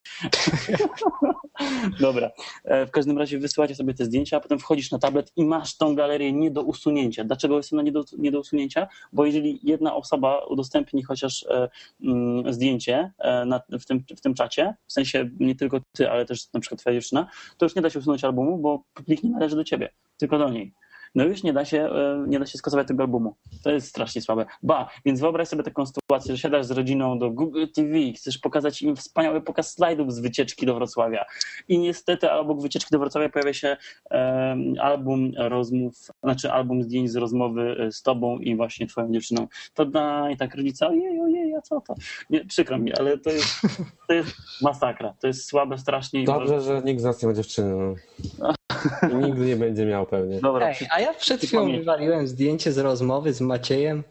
Dobra. E, w każdym razie wysyłacie sobie te zdjęcia, a potem wchodzisz na tablet i masz tą galerię nie do usunięcia. Dlaczego jest ona nie do, nie do usunięcia? Bo jeżeli jedna osoba udostępni chociaż e, mm, zdjęcie e, w, tym, w tym czacie, w sensie nie tylko ty, ale też na przykład twoja dziewczyna, to już nie da się usunąć albumu, bo plik nie należy do ciebie, tylko do niej no już nie da się, e, nie da się skasować tego albumu. To jest strasznie słabe. Ba, więc wyobraź sobie taką sytuację, że siadasz z rodziną do Google TV, chcesz pokazać im wspaniały pokaz slajdów z wycieczki do Wrocławia i niestety obok wycieczki do Wrocławia pojawia się um, album rozmów, znaczy album zdjęć z rozmowy e, z tobą i właśnie twoją dziewczyną. To daj tak rodzica, ojej, ojej, a co to? Nie, przykro mi, ale to jest, to jest masakra. To jest słabe strasznie. Dobrze, że nikt z nas nie ma dziewczyny. I nigdy nie będzie miał pewnie. Dobra, Ej, a ja przed chwilą wywaliłem zdjęcie z rozmowy z Maciejem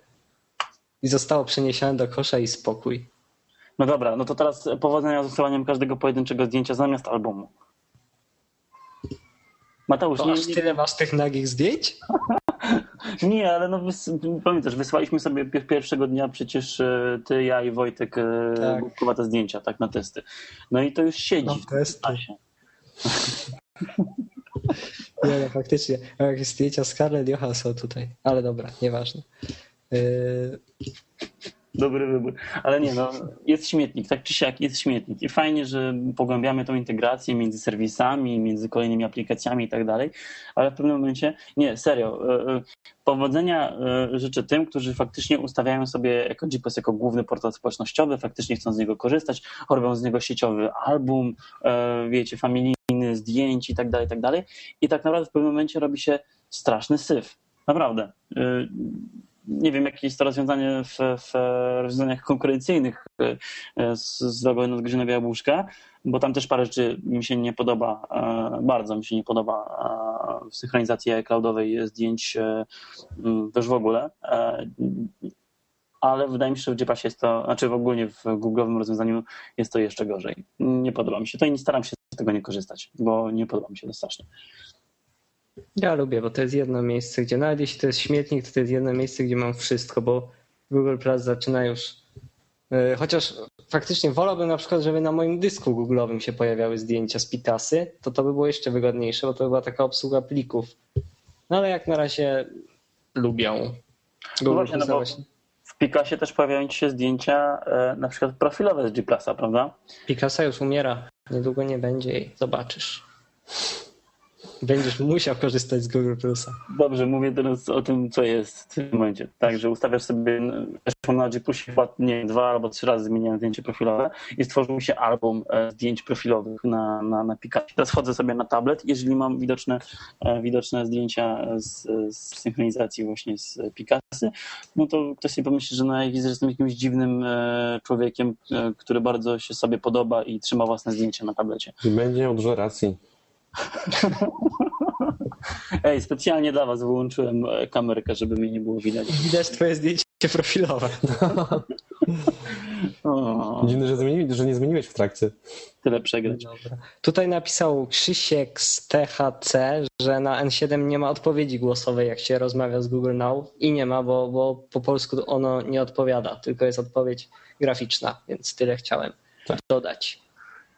i zostało przeniesione do kosza i spokój. No dobra, no to teraz powodzenia z usuwaniem każdego pojedynczego zdjęcia zamiast albumu. Mateusz, to nie, aż tyle masz tych nagich zdjęć? nie, ale no wys... pamiętasz, wysłaliśmy sobie pierwszego dnia przecież e, ty, ja i Wojtek e, tak. te zdjęcia, tak, na testy. No i to już siedzi. No, testy. Nie, no faktycznie. Jakieś zdjęcia Scarlett Johansson tutaj. Ale dobra, nieważne. Yy... Dobry wybór. Ale nie, no, jest śmietnik, tak czy siak jest śmietnik. I fajnie, że pogłębiamy tą integrację między serwisami, między kolejnymi aplikacjami i tak dalej, ale w pewnym momencie, nie, serio, e, e, powodzenia e, życzę tym, którzy faktycznie ustawiają sobie jako GPS jako główny portal społecznościowy, faktycznie chcą z niego korzystać, robią z niego sieciowy album, wiecie, familijny, zdjęć i tak dalej, i tak dalej. I tak naprawdę w pewnym momencie robi się straszny syf. Naprawdę nie wiem, jakie jest to rozwiązanie w, w rozwiązaniach konkurencyjnych e, z, z logo nadgryzione jabłuszka, bo tam też parę rzeczy mi się nie podoba, bardzo mi się nie podoba w synchronizacji cloudowej zdjęć też w ogóle. Ale wydaje mi się, że w JPasie jest to, znaczy w ogóle w Google'owym rozwiązaniu jest to jeszcze gorzej. Nie podoba mi się to i nie staram się z tego nie korzystać, bo nie podoba mi się to strasznie. Ja lubię, bo to jest jedno miejsce, gdzie nawet jeśli to jest śmietnik, to to jest jedno miejsce, gdzie mam wszystko, bo Google Plus zaczyna już. E, chociaż faktycznie wolałbym na przykład, żeby na moim dysku Google'owym się pojawiały zdjęcia z Pitasy, to to by było jeszcze wygodniejsze, bo to by była taka obsługa plików. No ale jak na razie lubią. Google no właśnie, no właśnie. W Picasie też pojawiają ci się zdjęcia e, na przykład profilowe z G+, prawda? Picasa już umiera. Niedługo nie będzie i zobaczysz. Będziesz musiał korzystać z Google Plusa. Dobrze, mówię teraz o tym, co jest w tym momencie. Także ustawiasz sobie, zresztą na G Plusie nie, dwa albo trzy razy zmieniałem zdjęcie profilowe i stworzył się album e, zdjęć profilowych na, na, na Pikachu. Teraz wchodzę sobie na tablet, jeżeli mam widoczne, e, widoczne zdjęcia z, z synchronizacji właśnie z Picasy, no to ktoś sobie pomyśli, że, no, że jestem jakimś dziwnym e, człowiekiem, który bardzo się sobie podoba i trzyma własne zdjęcia na tablecie. I będzie miał dużo racji. Ej, specjalnie dla was wyłączyłem e, kamerkę, żeby mnie nie było widać. Widać twoje zdjęcie profilowe. Dziwne, że, zmieni, że nie zmieniłeś w trakcie. Tyle przegrać. Dobra. Tutaj napisał Krzysiek z THC, że na N7 nie ma odpowiedzi głosowej, jak się rozmawia z Google Now. I nie ma, bo, bo po polsku ono nie odpowiada, tylko jest odpowiedź graficzna, więc tyle chciałem tak. dodać.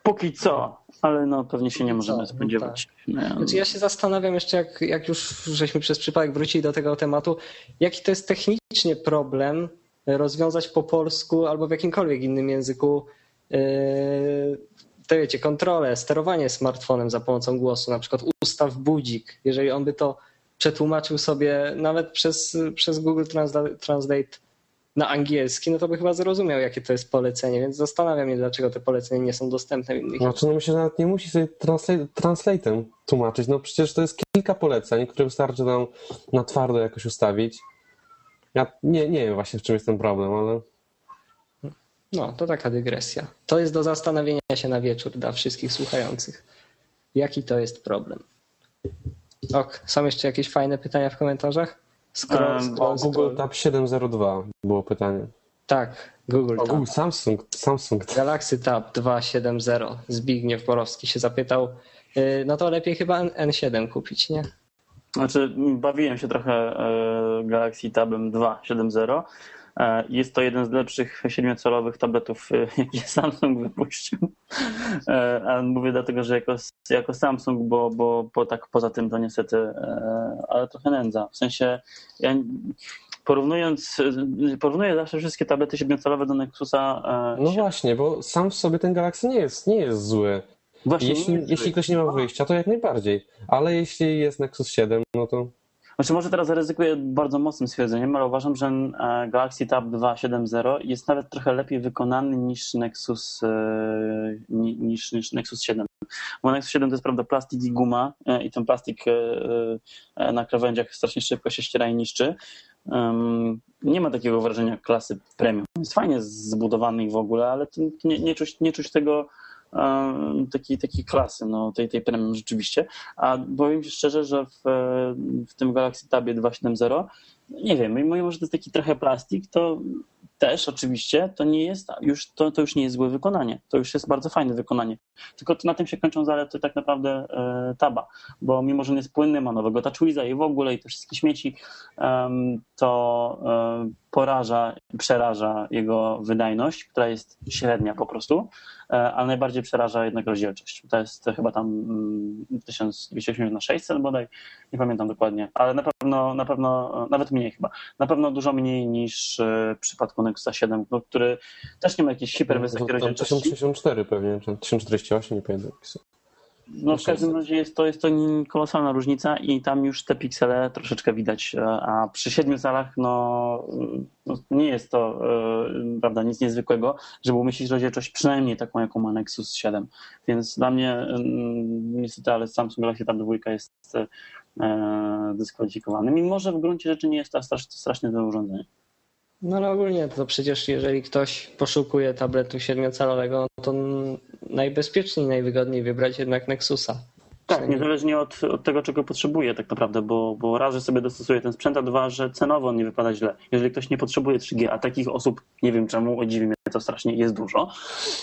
Póki co, ale no pewnie się nie możemy spodziewać. No tak. Znaczy ja się zastanawiam jeszcze, jak, jak już żeśmy przez przypadek wrócili do tego tematu, jaki to jest technicznie problem rozwiązać po polsku albo w jakimkolwiek innym języku yy, to wiecie, kontrolę, sterowanie smartfonem za pomocą głosu, na przykład ustaw budzik, jeżeli on by to przetłumaczył sobie nawet przez, przez Google Translate na angielski, no to by chyba zrozumiał, jakie to jest polecenie, więc zastanawiam się, dlaczego te polecenia nie są dostępne w innych Znaczy, no myślę, że nawet nie musi sobie translate, translate'em tłumaczyć, no przecież to jest kilka poleceń, które wystarczy nam na twardo jakoś ustawić. Ja nie, nie wiem właśnie, w czym jest ten problem, ale... No, to taka dygresja. To jest do zastanowienia się na wieczór dla wszystkich słuchających. Jaki to jest problem? Ok, są jeszcze jakieś fajne pytania w komentarzach? Scroll, scroll, Google Tab 702 było pytanie. Tak, Google Tab. Google, Samsung, Samsung. Galaxy Tab 270. Zbigniew Borowski się zapytał, y, no to lepiej chyba N7 kupić, nie? Znaczy, bawiłem się trochę e, Galaxy Tabem 2.7.0. E, jest to jeden z lepszych siedmiocalowych tabletów, e, jakie Samsung wypuścił. A mówię dlatego, że jako, jako Samsung, bo, bo, bo tak poza tym to niestety, ale trochę nędza. W sensie ja porównując, porównuję zawsze wszystkie tablety siedmiocalowe do Nexusa. No właśnie, bo sam w sobie ten Galaxy nie jest, nie jest zły. Właśnie jeśli, jeśli ktoś nie ma wyjścia, to jak najbardziej. Ale jeśli jest Nexus 7, no to. Znaczy może teraz zaryzykuję bardzo mocnym stwierdzeniem, ale uważam, że e, Galaxy Tab 2.7.0 jest nawet trochę lepiej wykonany niż Nexus, e, niż, niż Nexus 7. Bo Nexus 7 to jest prawda plastik i guma e, i ten plastik na krawędziach strasznie szybko się ściera i niszczy. Nie ma takiego wrażenia klasy premium. Jest fajnie zbudowany w ogóle, ale nie, nie, czuć, nie czuć tego takiej, takiej klasy, no, tej, tej premium rzeczywiście. A powiem Ci szczerze, że w, w tym Galaxy Tabie 2.7.0 nie wiem, mimo że to jest taki trochę plastik, to też oczywiście to nie jest już, to, to już nie jest złe wykonanie. To już jest bardzo fajne wykonanie. Tylko na tym się kończą zalety tak naprawdę e, taba, bo mimo, że on jest płynny, ma nowego TouchWiza i w ogóle i te wszystkie śmieci, to e, poraża, przeraża jego wydajność, która jest średnia po prostu, ale najbardziej przeraża jednak rozdzielczość. To jest chyba tam 1280 mm, na 600 bodaj, nie pamiętam dokładnie, ale na pewno, na pewno nawet mniej chyba, na pewno dużo mniej niż w przypadku Nexusa 7, no, który też nie ma jakiejś hiperwysokiej no, rozdzielczości. 1064 pewnie, czy 1048, nie pamiętam. No w każdym razie jest to, jest to kolosalna różnica i tam już te piksele troszeczkę widać, e, a przy siedmiu calach no, no, nie jest to e, prawda, nic niezwykłego, żeby umieścić rozdzielczość przynajmniej taką, jaką ma Nexus 7. Więc dla mnie niestety, ale Samsung Galaxy Tab 2 jest e, dyskwalifikowany, mimo że w gruncie rzeczy nie jest to strasznie to urządzenie. No ale ogólnie to przecież jeżeli ktoś poszukuje tabletu siedmiocalowego, no to najbezpieczniej, najwygodniej wybrać jednak Nexusa. Tak, niezależnie od, od tego, czego potrzebuje tak naprawdę, bo, bo raz, że sobie dostosuje ten sprzęt, a dwa, że cenowo nie wypada źle. Jeżeli ktoś nie potrzebuje 3G, a takich osób, nie wiem czemu, dziwi mnie to strasznie, jest dużo,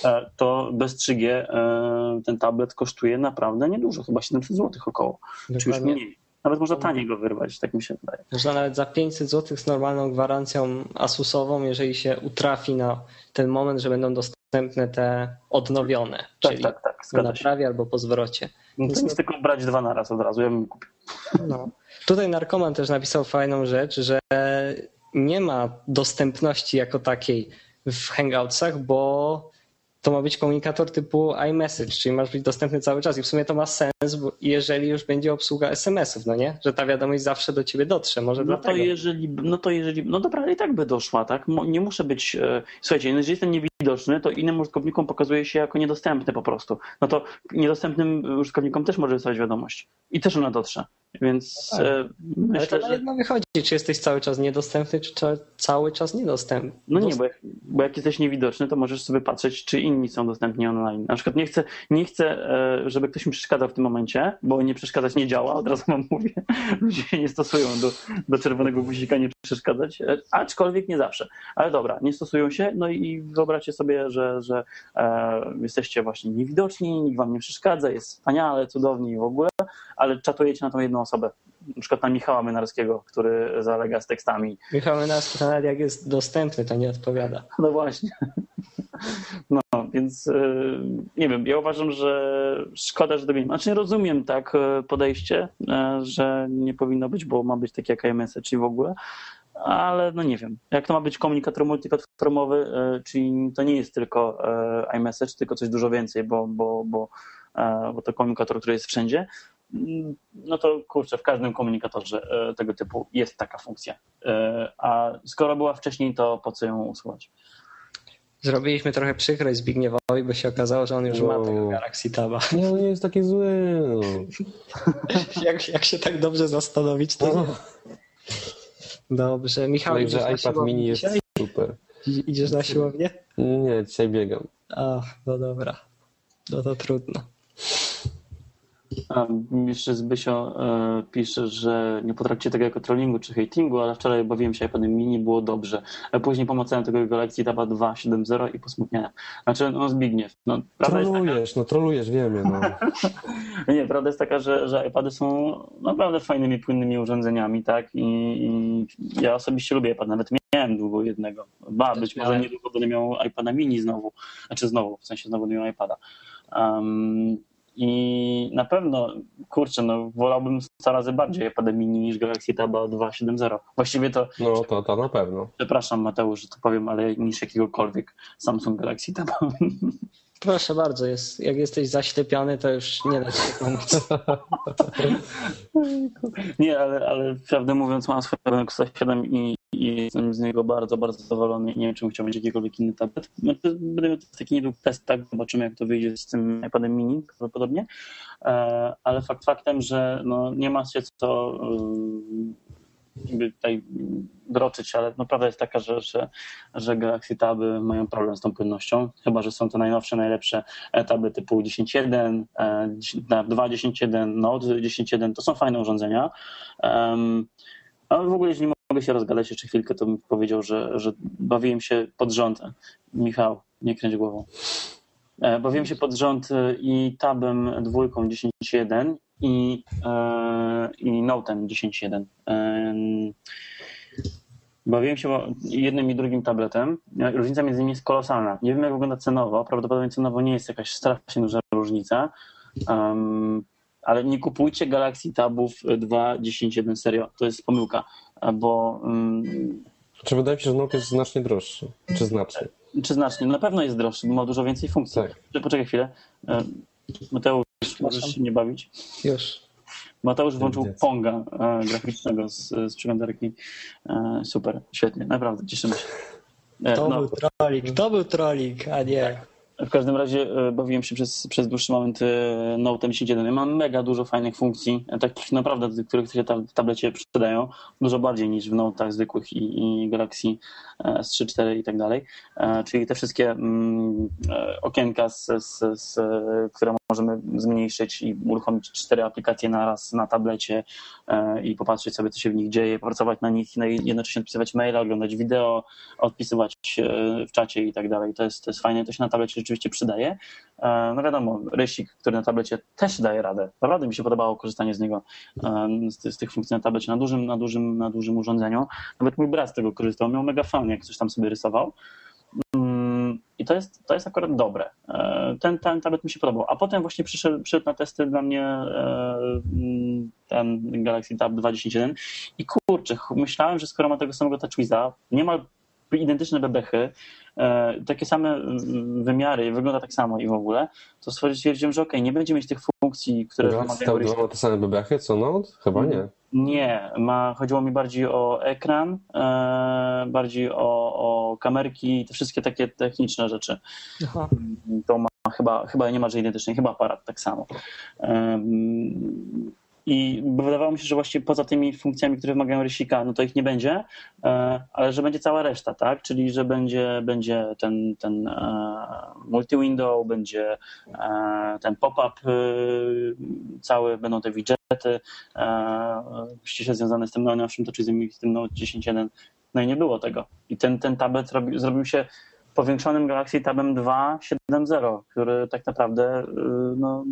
e, to bez 3G e, ten tablet kosztuje naprawdę niedużo, chyba 700 zł około, Dokładnie. czy już mniej. Nawet można taniej go wyrwać, tak mi się wydaje. Można nawet za 500 zł z normalną gwarancją Asusową, jeżeli się utrafi na ten moment, że będą dostępne te odnowione. Tak, czyli tak, tak. Po naprawie albo po zwrocie. No to nic tylko brać dwa na raz od razu, ja bym kupił. No. Tutaj Narkoman też napisał fajną rzecz, że nie ma dostępności jako takiej w Hangoutsach, bo to ma być komunikator typu iMessage, czyli masz być dostępny cały czas. I w sumie to ma sens, jeżeli już będzie obsługa SMS-ów, no nie? Że ta wiadomość zawsze do ciebie dotrze. Może no dlatego. to jeżeli, no to jeżeli, no dobra, ale i tak by doszła, tak? Nie muszę być, e, słuchajcie, jeżeli jestem niewidoczny, to innym użytkownikom pokazuje się jako niedostępny po prostu. No to niedostępnym użytkownikom też może wysłać wiadomość. I też ona dotrze. Więc no tak. E, myślę, Ale to na jedno wychodzi, czy jesteś cały czas niedostępny, czy cały czas niedostępny. No nie, bo jak, bo jak jesteś niewidoczny, to możesz sobie patrzeć, czy inni są dostępni online. Na przykład nie chcę, nie chcę e, żeby ktoś mi przeszkadzał w tym momencie, bo nie przeszkadzać nie działa, od razu wam mówię. Ludzie nie stosują do, do czerwonego guzika nie przeszkadzać, e, aczkolwiek nie zawsze. Ale dobra, nie stosują się, no i wyobraźcie sobie, że, że e, jesteście właśnie niewidoczni, nikt wam nie przeszkadza, jest wspaniale, cudownie i w ogóle, ale czatujecie na tą jedną osobę. Na przykład na Michała Mynarskiego, który zalega z tekstami. Michał Mynarski nawet jak jest dostępny, to nie odpowiada. No właśnie. No, więc e, nie wiem, ja uważam, że szkoda, że tego nie ma. Znaczy rozumiem tak e, podejście, e, że nie powinno być, bo ma być taki jak iMessage i w ogóle, ale no nie wiem. Jak to ma być komunikator multiplatformowy, czyli to nie jest tylko iMessage, tylko coś dużo więcej, bo, bo, bo, bo to komunikator, który jest wszędzie, no to kurczę, w każdym komunikatorze tego typu jest taka funkcja. A skoro była wcześniej, to po co ją usuwać? Zrobiliśmy trochę przykrość Zbigniewowi, bo się okazało, że on już wow. ma tego Galaxy Taba. Nie, on nie jest taki zły. jak, jak się tak dobrze zastanowić, to nie. Dobrze. Michał, idziesz że iPad mini jest dzisiaj? super. Idziesz na siłownię? Nie, dzisiaj biegam. Ach, no dobra. No to trudno. A jeszcze Zbysio e, pisze, że nie potrakcie tego jako trollingu czy hatingu, ale wczoraj bawiłem się iPadem mini, było dobrze. A później pomocałem tego Galaxy Tab 2 7.0 i posmutniałem. Znaczy, no Zbigniew, no Trolujesz, taka... no trolujesz, wiemy, no. nie, prawda jest taka, że, że iPady są naprawdę fajnymi, płynnymi urządzeniami, tak? I, I, ja osobiście lubię iPad, nawet miałem długo jednego. Ba, być może niedługo będę miał iPada mini znowu. Znaczy znowu, w sensie znowu nie miał iPada. Um, i na pewno, kurczę, no wolałbym 100 razy bardziej iPad mini niż Galaxy Tab 2.7.0. Właściwie to... No to, to na pewno. Przepraszam Mateusz, że to powiem, ale niż jakiegokolwiek Samsung Galaxy Tab. Proszę bardzo, jest, jak jesteś zaślepiony, to już nie da się pomóc. nie, ale, ale prawdę mówiąc, mam swojego Nexusa 7 i, i jestem z niego bardzo, bardzo zadowolony. Nie wiem, czy chciał mieć jakikolwiek inny tablet. Znaczy, będę miał taki niedługi test, tak? Zobaczymy, jak to wyjdzie z tym iPadem mini prawdopodobnie. E, ale fakt faktem, że no, nie ma się co tutaj droczyć, ale no prawda jest taka, że, że, że Galaxy Taby mają problem z tą płynnością, chyba, że są to najnowsze, najlepsze taby typu 10.1, 2.10.1, Note 10.1, to są fajne urządzenia, ale w ogóle jeśli mogę się rozgadać jeszcze chwilkę, to bym powiedział, że, że bawiłem się pod rząd. Michał, nie kręć głową. E, bawiłem się pod rząd i tabem dwójką 10.1 i, e, i Note'em 10.1. Bawiłem się jednym i drugim tabletem. Różnica między nimi jest kolosalna. Nie wiem, jak wygląda cenowo. Prawdopodobnie cenowo nie jest jakaś strasznie duża różnica. Um, ale nie kupujcie Galaxy Tabów 2.10.1 serio. To jest pomyłka, bo... Um, czy wydaje mi się, że Note jest znacznie droższy? Czy znacznie? Czy znacznie? Na pewno jest droższy, bo ma dużo więcej funkcji. Tak. Poczekaj chwilę. Mateusz, możesz się nie bawić? Już. Mateusz włączył Ponga e, graficznego z, z przeglądarki. E, super, świetnie, naprawdę, cieszymy się. E, to no. był trolik, to był trolik, a nie. W każdym razie e, bawiłem się przez, przez dłuższy moment e, Note 10.1. Mam mega dużo fajnych funkcji, e, takich naprawdę, których się w tablecie przydają, dużo bardziej niż w Note'ach zwykłych i, i Galaxy S3, 4 i tak dalej. Czyli te wszystkie mm, okienka, z, z, z, które możemy zmniejszyć i uruchomić cztery aplikacje na raz na tablecie i popatrzeć sobie, co się w nich dzieje, pracować na nich, jednocześnie odpisywać maila, oglądać wideo, odpisywać w czacie i tak dalej. To jest, to jest fajne, to się na tablecie rzeczywiście przydaje. E, no wiadomo, rysik, który na tablecie też daje radę. Naprawdę mi się podobało korzystanie z niego, e, z, tych funkcji na tablecie na dużym, na, dużym, na dużym urządzeniu. Nawet mój brat z tego korzystał, miał mega fan, jak coś tam sobie rysował. Mm, I to jest, to jest akurat dobre. E, ten, ten tablet mi się podobał. A potem właśnie przyszedł, przyszedł na testy dla mnie mm, ten Galaxy Tab 2.10.1 i kurczę, myślałem, że skoro ma tego samego TouchWiza, niemal identyczne bebechy, e, takie same wymiary, wygląda tak samo i w ogóle, to stwierdziłem, że ok, nie będzie mieć tych funkcji, które wymagają... Tab ma te same bebechy co Note? Chyba nie. Nie, ma, chodziło mi bardziej o ekran, e, bardziej o, o kamerki i te wszystkie takie techniczne rzeczy. Aha. To ma chyba, chyba nie ma, że identycznej, chyba aparat tak samo. I wydawało mi się, że właśnie poza tymi funkcjami, które wymagają rysika, no to ich nie będzie, e, ale że będzie cała reszta, tak? Czyli że będzie, będzie ten, ten multi-window, będzie ten pop-up cały, będą te widgety ściśle związane z tym najnowszym, to czyli z tym Note 10.1. No i nie było tego. I ten, ten tablet zrobił, zrobił się powiększonym Galaxy Tabem 2 7.0, który tak naprawdę no,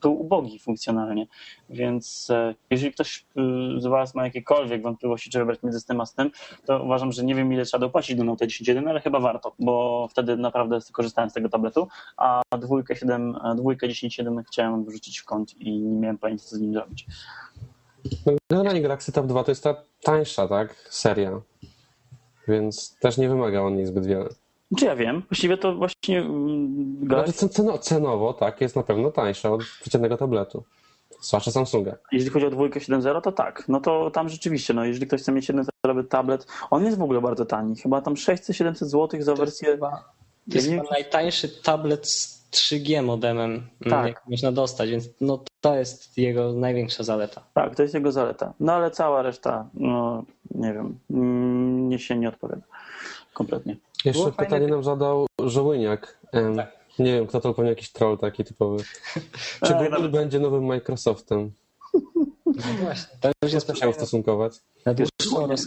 był ubogi funkcjonalnie. Więc e, jeżeli ktoś y, z Was ma jakiekolwiek wątpliwości, czy wybrać między tym a z tym, to uważam, że nie wiem ile trzeba dopłacić do Note 10.1, ale chyba warto, bo wtedy naprawdę korzystałem z tego tabletu, a dwójkę 7, dwójkę 10.7 chciałem wyrzucić w kąt i nie miałem pojęcia, co z nim zrobić. No, generalnie Galaxy Tab 2 to jest ta tańsza, tak, seria, więc też nie wymaga on niej zbyt wiele. Czy ja wiem? Właściwie to właśnie. Mm, znaczy ceno, cenowo, tak, jest na pewno tańsza od przeciętnego tabletu. Zwłaszcza Samsunga. Jeśli chodzi o dwójkę 7.0, to tak. No to tam rzeczywiście, no jeżeli ktoś chce mieć 7.0 tablet, on jest w ogóle bardzo tani. Chyba tam 600-700 zł za wersję. To jest chyba najtańszy tablet z 3G modemem, tak. jak można dostać, więc no to jest jego największa zaleta. Tak, to jest jego zaleta. No ale cała reszta, no nie wiem, mnie się nie odpowiada kompletnie. Jeszcze Było pytanie fajne... nam zadał Żołyniak. Tak. Nie wiem, kto to pewnie jakiś troll taki typowy. Czy Google nawet... będzie nowym Microsoftem? No właśnie. To już jest musiał stosunkować.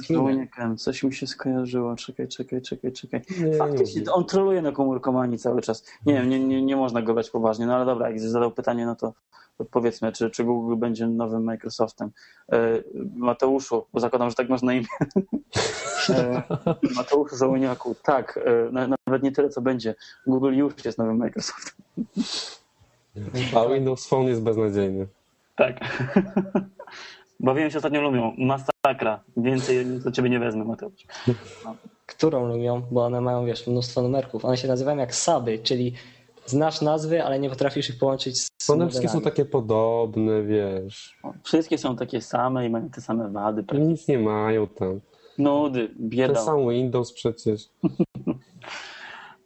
Żołyniakiem, coś mi się skojarzyło. Czekaj, czekaj, czekaj, czekaj. Nie, Faktycznie, nie on troluje na komórkomanii cały czas. Nie wiem, nie, nie, nie można go brać poważnie, no ale dobra, jak zadał pytanie, no to powiedzmy, czy, czy Google będzie nowym Microsoftem. E, Mateuszu, bo zakładam, że tak masz na imię. E, Mateuszu Żołniaku, tak, e, nawet nie tyle, co będzie. Google już jest nowym Microsoftem. A Windows Phone jest beznadziejny. Tak. Bawiłem się ostatnio lubią. Masakra. Więcej do ciebie nie wezmę, Mateusz. No. Którą lubią? Bo one mają, wiesz, mnóstwo numerków. One się nazywają jak Saby, czyli znasz nazwy, ale nie potrafisz ich połączyć z One wszystkie są takie podobne, wiesz. Wszystkie są takie same i mają te same wady. Prawie. Nic nie mają tam. Nudy, bieda. Ten sam Windows przecież.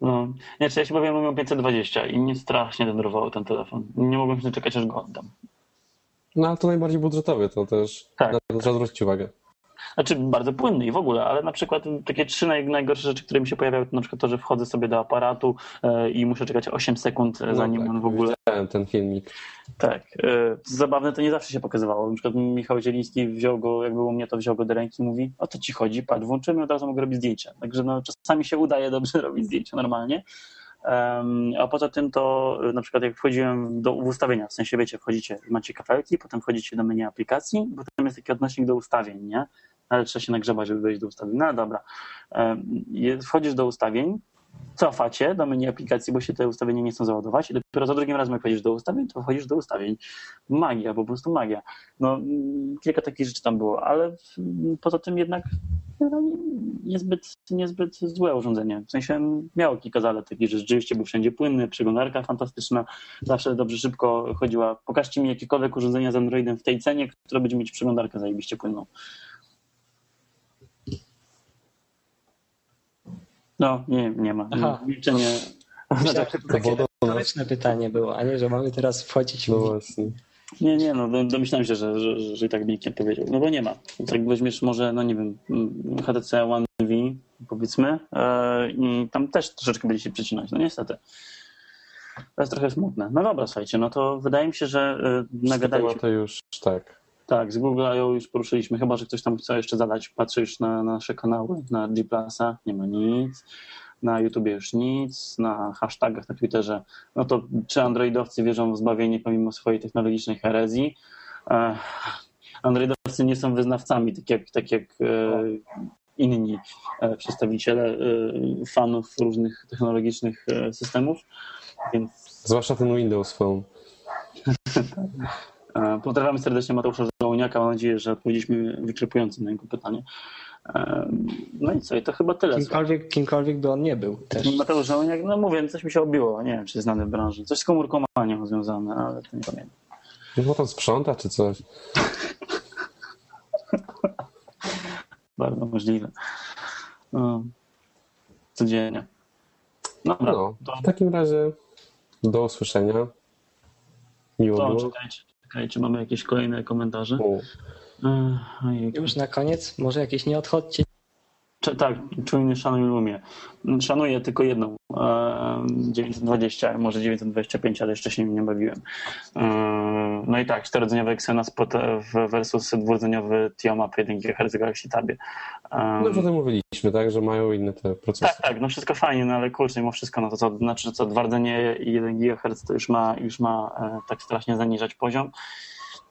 No. Nie, czy ja się bawiłem lubią 520 i mnie strasznie denerwował ten telefon. Nie mogłem się czekać, aż go oddam. No ale to najbardziej budżetowy, to też tak. na to trzeba zwrócić uwagę. Znaczy bardzo płynny i w ogóle, ale na przykład takie trzy najgorsze rzeczy, które mi się pojawiały, to na przykład to, że wchodzę sobie do aparatu e, i muszę czekać 8 sekund, e, no zanim tak, on w ogóle... Widziałem ten filmik. Tak. E, zabawne to nie zawsze się pokazywało. Na przykład Michał Zieliński wziął go, jak było mnie, to wziął go do ręki i mówi, o to ci chodzi, patrz, włączymy, od razu mogę robić zdjęcia. Także no, czasami się udaje dobrze robić zdjęcia normalnie. A poza tym to na przykład jak wchodziłem do, w ustawienia, w sensie wiecie, wchodzicie, macie kafelki, potem wchodzicie do menu aplikacji, potem jest taki odnośnik do ustawień, nie? ale trzeba się nagrzebać, żeby wejść do ustawień. No dobra. Wchodzisz do ustawień, cofacie do menu aplikacji, bo się te ustawienia nie chcą załadować i dopiero za drugim razem jak wchodzisz do ustawień, to wchodzisz do ustawień. Magia, po prostu magia. No, kilka takich rzeczy tam było, ale poza tym jednak no, niezbyt, niezbyt złe urządzenie. W sensie miało kilka zalet takich, że rzeczywiście był wszędzie płynny, przeglądarka fantastyczna, zawsze dobrze szybko chodziła. Pokażcie mi jakiekolwiek urządzenia z Androidem w tej cenie, które będzie mieć przeglądarkę zajebiście płynną. No, nie, nie ma. Aha. Milczenie. Myślałem, to takie retoryczne pytanie było, a nie, że mamy teraz wchodzić no właśnie. Nie, nie, no domyślałem się, że, że, że, że i tak nie powiedział. No bo nie ma. Jak weźmiesz może, no nie wiem, HTC One V, powiedzmy, yy, i tam też troszeczkę będzie się przecinać, no niestety. To jest trochę smutne. No dobra, słuchajcie, no to wydaje mi się, że yy, nagadaliśmy. to już tak. Tak, z Google I.O. już poruszyliśmy, chyba, że ktoś tam chce jeszcze zadać. Patrzę już na nasze kanały, na G+, nie ma nic, na YouTubie już nic, na hashtagach na Twitterze, no to czy androidowcy wierzą w zbawienie pomimo swojej technologicznej herezji? Androidowcy nie są wyznawcami, tak jak, tak jak e, inni e, przedstawiciele e, fanów różnych technologicznych systemów. Więc... Zwłaszcza ten Windows Phone. Tak. Pozdrawiamy serdecznie Mateusza Żołniaka. Mam nadzieję, że odpowiedzieliśmy wyczerpująco na jego pytanie. No i co, i to chyba tyle. Kimkolwiek, kimkolwiek by on nie był. Też. Mateusz Żołniak, no mówię, coś mi się obiło. Nie wiem, czy znany w branży. Coś z komórkomanią związane, ale to nie pamiętam. Chyba tam sprząta czy coś. Bardzo możliwe. No. Codziennie. Dobra, no, w takim razie do usłyszenia. Miło to, było. Czekajcie. Czekajcie, mamy jakieś kolejne komentarze. Już na koniec, może jakieś nie odchodźcie tak, czujny szanuj lumie. Szanuję tylko jedną. 920, może 925, ale jeszcze się nim nie bawiłem. No i tak, czterodzeniowy Exynos versus dwurdzeniowy Tioma 1 GHz Galaxy Tabie. No o tym mówiliśmy, tak, że mają inne te procesy. Tak, tak, no wszystko fajnie, no ale kurczę, mimo wszystko, no to co, znaczy co, dwa rdzenie i 1 GHz to już ma, już ma e, tak strasznie zaniżać poziom.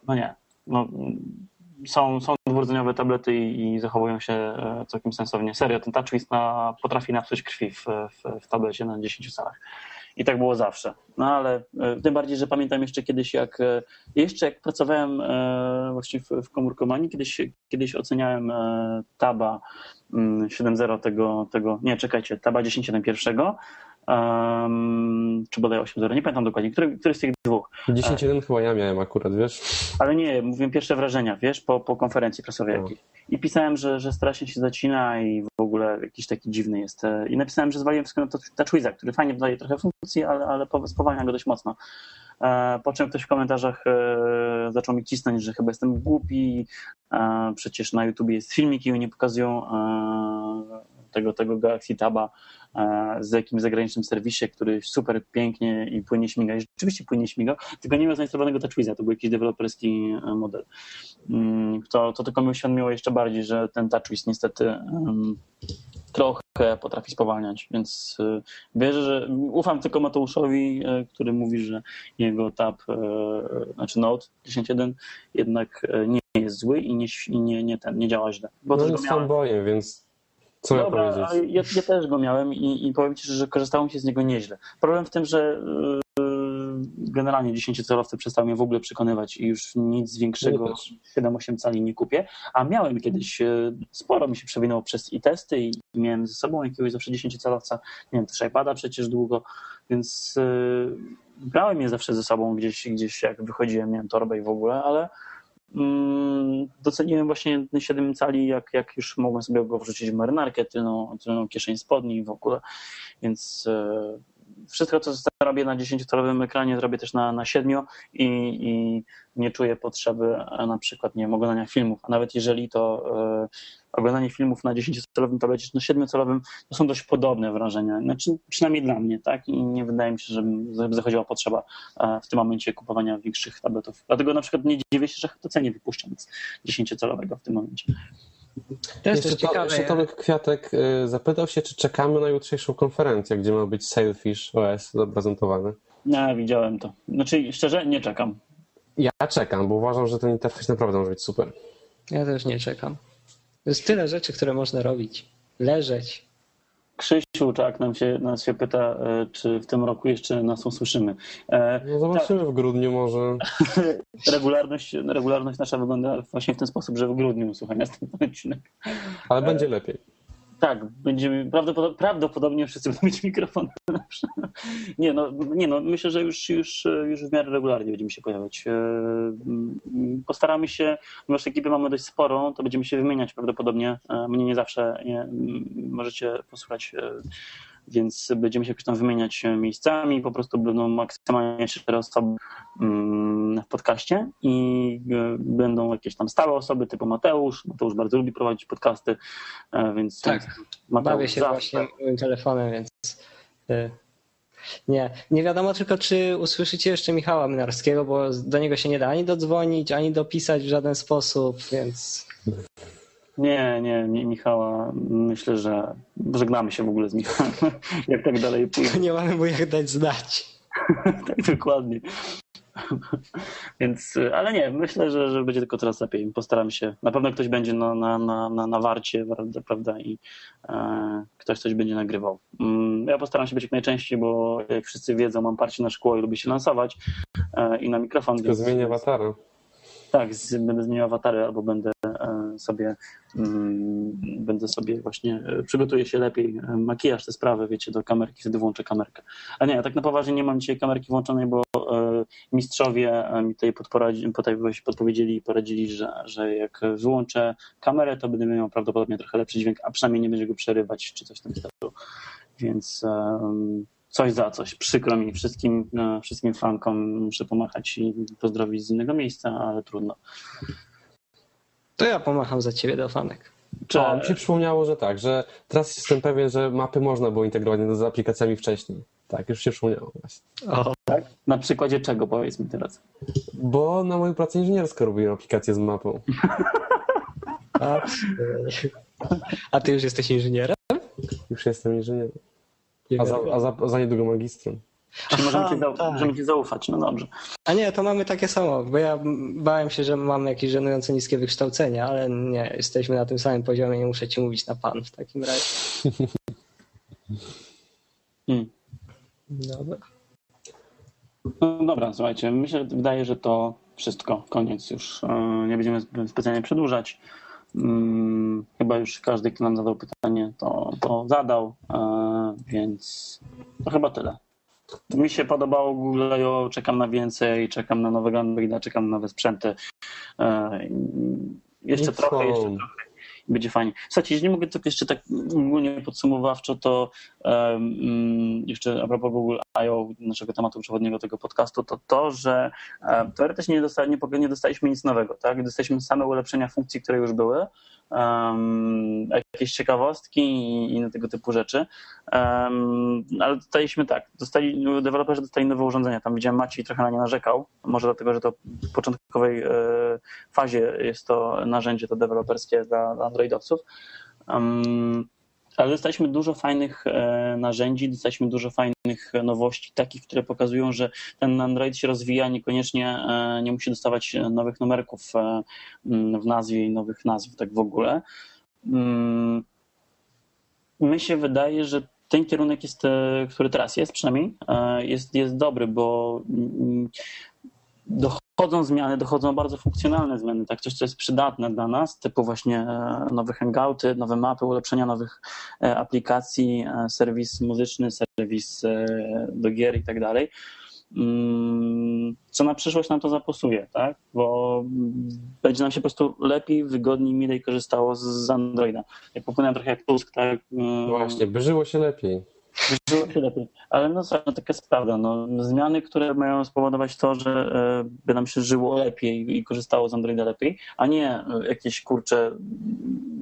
No nie, no są, są dwurdzeniowe tablety i, i, zachowują się e, całkiem sensownie. Serio, ten TouchWiz na, potrafi napsuć krwi w, w, w tablecie na 10 calach. I tak było zawsze. No ale e, tym bardziej, że pamiętam jeszcze kiedyś, jak e, jeszcze jak pracowałem właściwie w, w komórkomanii, kiedyś, kiedyś oceniałem Taba 7.0 mm, tego, tego, nie czekajcie, Taba 10.1 um, czy bodaj 8.0, nie pamiętam dokładnie, który, który z tych dwóch. 10.1 chyba ja miałem akurat, wiesz? Ale nie, mówiłem pierwsze wrażenia, wiesz, po, po konferencji prasowej no. jakiejś. I pisałem, że, że strasznie się zacina i w ogóle jakiś taki dziwny jest. E, I napisałem, że zwaliłem wszystko na TouchWiza, który fajnie dodaje trochę funkcji, ale, ale spowalnia go dość mocno. E, po czym ktoś w komentarzach e, zaczął mi cisnąć, że chyba jestem głupi, przecież na YouTubie jest filmik i nie pokazują tego, tego Galaxy Taba e, z jakimś zagranicznym serwisie, który super pięknie i płynnie śmiga. I rzeczywiście płynnie śmiga, tylko nie miał zainstalowanego TouchWiza, to był jakiś deweloperski e, model. Mm, to, to tylko mi uświadomiło jeszcze bardziej, że ten TouchWiz niestety um, trochę potrafi spowalniać, więc e, wierzę, że ufam tylko Mateuszowi, który mówi, że jego tab, znaczy Note 10.1 jednak nie jest zły i nie, nie, nie, ten, nie działa źle. Bo no jest fanboyem, więc co Dobra, ja powiedzieć? Ja, ja, też go miałem i, i powiem Ci, że korzystało mi się z niego nieźle. Problem w tym, że yy, generalnie 10-calowce przestały mnie w ogóle przekonywać i już nic większego 7-8 cali nie kupię, a miałem kiedyś, yy, sporo mi się przewinęło przez i testy i miałem ze sobą jakiegoś zawsze 10-calowca, nie wiem, też iPada przecież długo, więc yy, brałem je zawsze ze sobą gdzieś, gdzieś jak wychodziłem, miałem torbę i w ogóle, ale doceniłem właśnie ten 7 cali, jak, jak już mogłem sobie go wrzucić w marynarkę, tylną, tylną kieszeń spodni w ogóle, więc e, wszystko, co zrobię na 10-calowym ekranie, zrobię też na, na 7 i, i nie czuję potrzeby na przykład, nie oglądania filmów, a nawet jeżeli to e, oglądanie filmów na 10-calowym tablecie czy na 7-calowym, to są dość podobne wrażenia, znaczy, przynajmniej dla mnie, tak, i nie wydaje mi się, żeby zachodziła potrzeba e, w tym momencie kupowania większych tabletów. Dlatego na przykład nie dziwię się, że to cenie wypuszczam z 10-calowego w tym momencie. To jest jeszcze, to, jeszcze Tomek Kwiatek y, zapytał się, czy czekamy na jutrzejszą konferencję, gdzie ma być Sailfish OS zaprezentowany. No, widziałem to. Znaczy, szczerze, nie czekam. Ja czekam, bo uważam, że ten interfejs naprawdę może być super. Ja też nie czekam. Jest tyle rzeczy, które można robić. Leżeć, Krzysiu Czak nam się, nas się pyta, e, czy w tym roku jeszcze nas usłyszymy. E, no zobaczymy tak. w grudniu może. regularność, regularność nasza wygląda właśnie w ten sposób, że w grudniu słuchaj następny odcinek. Ale będzie lepiej. Tak, będziemy, prawdopodobnie, prawdopodobnie wszyscy będą mieć mikrofon. nie, no, nie no, myślę, że już, już, już w miarę regularnie będziemy się pojawiać. E, postaramy się, ponieważ ekipy mamy dość sporą, to będziemy się wymieniać prawdopodobnie. E, mnie nie zawsze nie, możecie posłuchać e, więc będziemy się jakoś tam wymieniać miejscami, po prostu będą maksymalnie cztery osoby mm, w podcaście i e, będą jakieś tam stałe osoby typu Mateusz. Mateusz bardzo lubi prowadzić podcasty, e, więc tak, Mateusz bawię się zawsze. właśnie moim telefonem, więc e, nie, nie wiadomo tylko, czy usłyszycie jeszcze Michała Mynarskiego, bo do niego się nie da ani dodzwonić, ani dopisać w żaden sposób, więc nie, nie, nie, Michała. Myślę, że żegnamy się w ogóle z Michałem, jak tak dalej pójdzie. Nie mamy mu jak dać znać. tak, dokładnie. Więc, ale nie, myślę, że, że będzie tylko coraz lepiej. Postaram się. Na pewno ktoś będzie na, na, na, na warcie, prawda, i e, ktoś coś będzie nagrywał. Mm, ja postaram się być jak najczęściej, bo jak wszyscy wiedzą, mam parcie na szkło i lubię się lansować e, i na mikrofon. Tylko zmienię awatara. Tak, będę zmieniał awatary albo będę e, sobie mm, będę sobie właśnie e, przygotuję się lepiej, e, makijaż te sprawy, wiecie, do kamerki, wtedy włączę kamerkę. A nie, tak na poważnie nie mam dzisiaj kamerki włączonej, bo mistrzowie mi tutaj, tutaj podpowiedzieli i poradzili, że, że jak wyłączę kamerę, to będę miał prawdopodobnie trochę lepszy dźwięk, a przynajmniej nie będzie go przerywać czy coś w tym stylu. Więc coś za coś. Przykro mi wszystkim, no, wszystkim fankom muszę pomachać i pozdrowić z innego miejsca, ale trudno. To ja pomacham za ciebie do fanek. Czy... O, mi się przypomniało, że tak, że teraz jestem pewien, że mapy można było integrować z aplikacjami wcześniej. Tak, już się przypomniało właśnie. O, tak? Na przykładzie czego powiedz mi teraz? Bo na mojej pracy inżynierska robiłem aplikację z mapą. A, a ty już jesteś inżynierem? Już jestem inżynierem. A za, a za, a za niedługo magistrem. Czyli możemy, ci tak. możemy ci zaufać, no dobrze. A nie, to mamy takie samo, bo ja bałem się, że mamy jakieś żenująco niskie wykształcenie, ale nie, jesteśmy na tym samym poziomie, nie muszę ci mówić na pan w takim razie. Hmm. Dobra. No dobra, słuchajcie, myślę, wydaje, że to wszystko, koniec już. E, nie będziemy specjalnie przedłużać. Hmm, chyba już każdy, kto nam zadał pytanie, to, to zadał, e, więc to chyba tyle. Mi się podobało Google I.O., czekam na więcej, czekam na nowego Androida, czekam na nowe sprzęty. E, jeszcze trochę, jeszcze trochę będzie fajnie. Słuchajcie, jeżeli mogę tylko jeszcze tak ogólnie podsumowawczo, to um, jeszcze a propos Google I.O., naszego tematu przewodniego tego podcastu, to to, że um, teoretycznie nie, dostali, nie, dostaliśmy nic nowego, tak? Dostaliśmy same ulepszenia funkcji, które już były, um, jakieś ciekawostki i inne tego typu rzeczy. Um, ale dostaliśmy tak, dostali, deweloperzy dostali nowe urządzenia. Tam widziałem Maciej trochę na nie narzekał, może dlatego, że to w początkowej e, fazie jest to narzędzie to deweloperskie dla, dla Androidowców. Um, ale dostaliśmy dużo fajnych e, narzędzi, dostaliśmy dużo fajnych nowości, takich, które pokazują, że ten Android się rozwija, niekoniecznie e, nie musi dostawać nowych numerków e, w nazwie i nowych nazw, tak w ogóle. Mm, my się wydaje, że ten kierunek jest, który teraz jest przynajmniej, jest, jest dobry, bo mm, dochodzą zmiany, dochodzą bardzo funkcjonalne zmiany, tak, coś, co jest przydatne dla nas, typu właśnie e, nowe hangouty, nowe mapy, ulepszenia nowych e, aplikacji, e, serwis muzyczny, serwis do gier i tak dalej. Mm, co na przyszłość nam to zapasuje, tak? Bo będzie nam się po prostu lepiej, wygodniej, milej korzystało z Androida. Jak popłynąłem trochę jak Tusk, tak? Mm, Właśnie, by żyło się lepiej. Się lepiej. Ale no no taka jest prawda. No, zmiany, które mają spowodować to, że e, by nam się żyło lepiej i korzystało z Androida lepiej, a nie e, jakieś kurcze,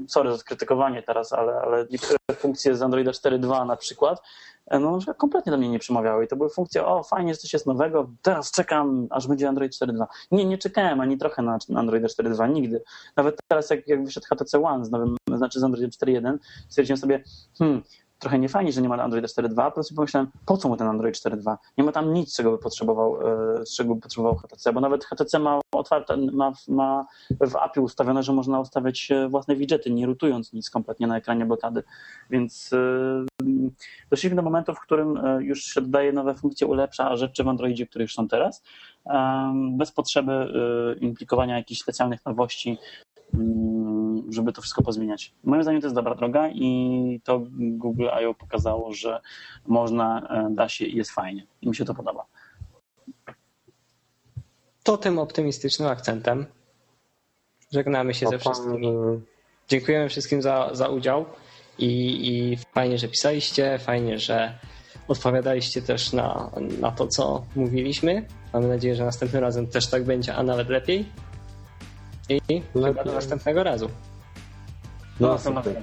sorry za skrytykowanie teraz, ale, ale niektóre funkcje z Androida 4.2 na przykład, e, no kompletnie do mnie nie przemawiały. I to były funkcje, o fajnie, że coś jest nowego, teraz czekam, aż będzie Android 4.2. Nie, nie czekałem ani trochę na Androida 4.2, nigdy. Nawet teraz, jak, jak wyszedł HTC One z nowym, znaczy z Androidem 4.1, stwierdziłem sobie, hmm, trochę nie fajnie, że nie ma Androida 4.2, po prostu pomyślałem, po co mu ten Android 4.2? Nie ma tam nic, czego by potrzebował, e, czego by potrzebował HTC, bo nawet HTC ma otwarte, ma, ma w API ustawione, że można ustawiać e, własne widgety, nie rutując nic kompletnie na ekranie blokady. Więc e, doszliśmy do momentu, w którym już się dodaje nowe funkcje, ulepsza rzeczy w Androidzie, które już są teraz, bez potrzeby implikowania jakichś specjalnych nowości żeby to wszystko pozmieniać. Moim zdaniem to jest dobra droga i to Google I.O. pokazało, że można, e, da się i jest fajnie. I mi się to podoba. To tym optymistycznym akcentem żegnamy się ze wszystkimi. Dziękujemy wszystkim za, za udział i, i fajnie, że pisaliście, fajnie, że odpowiadaliście też na, na to, co mówiliśmy. Mamy nadzieję, że następnym razem też tak będzie, a nawet lepiej. I Lepiej. chyba do następnego razu. Do następnego.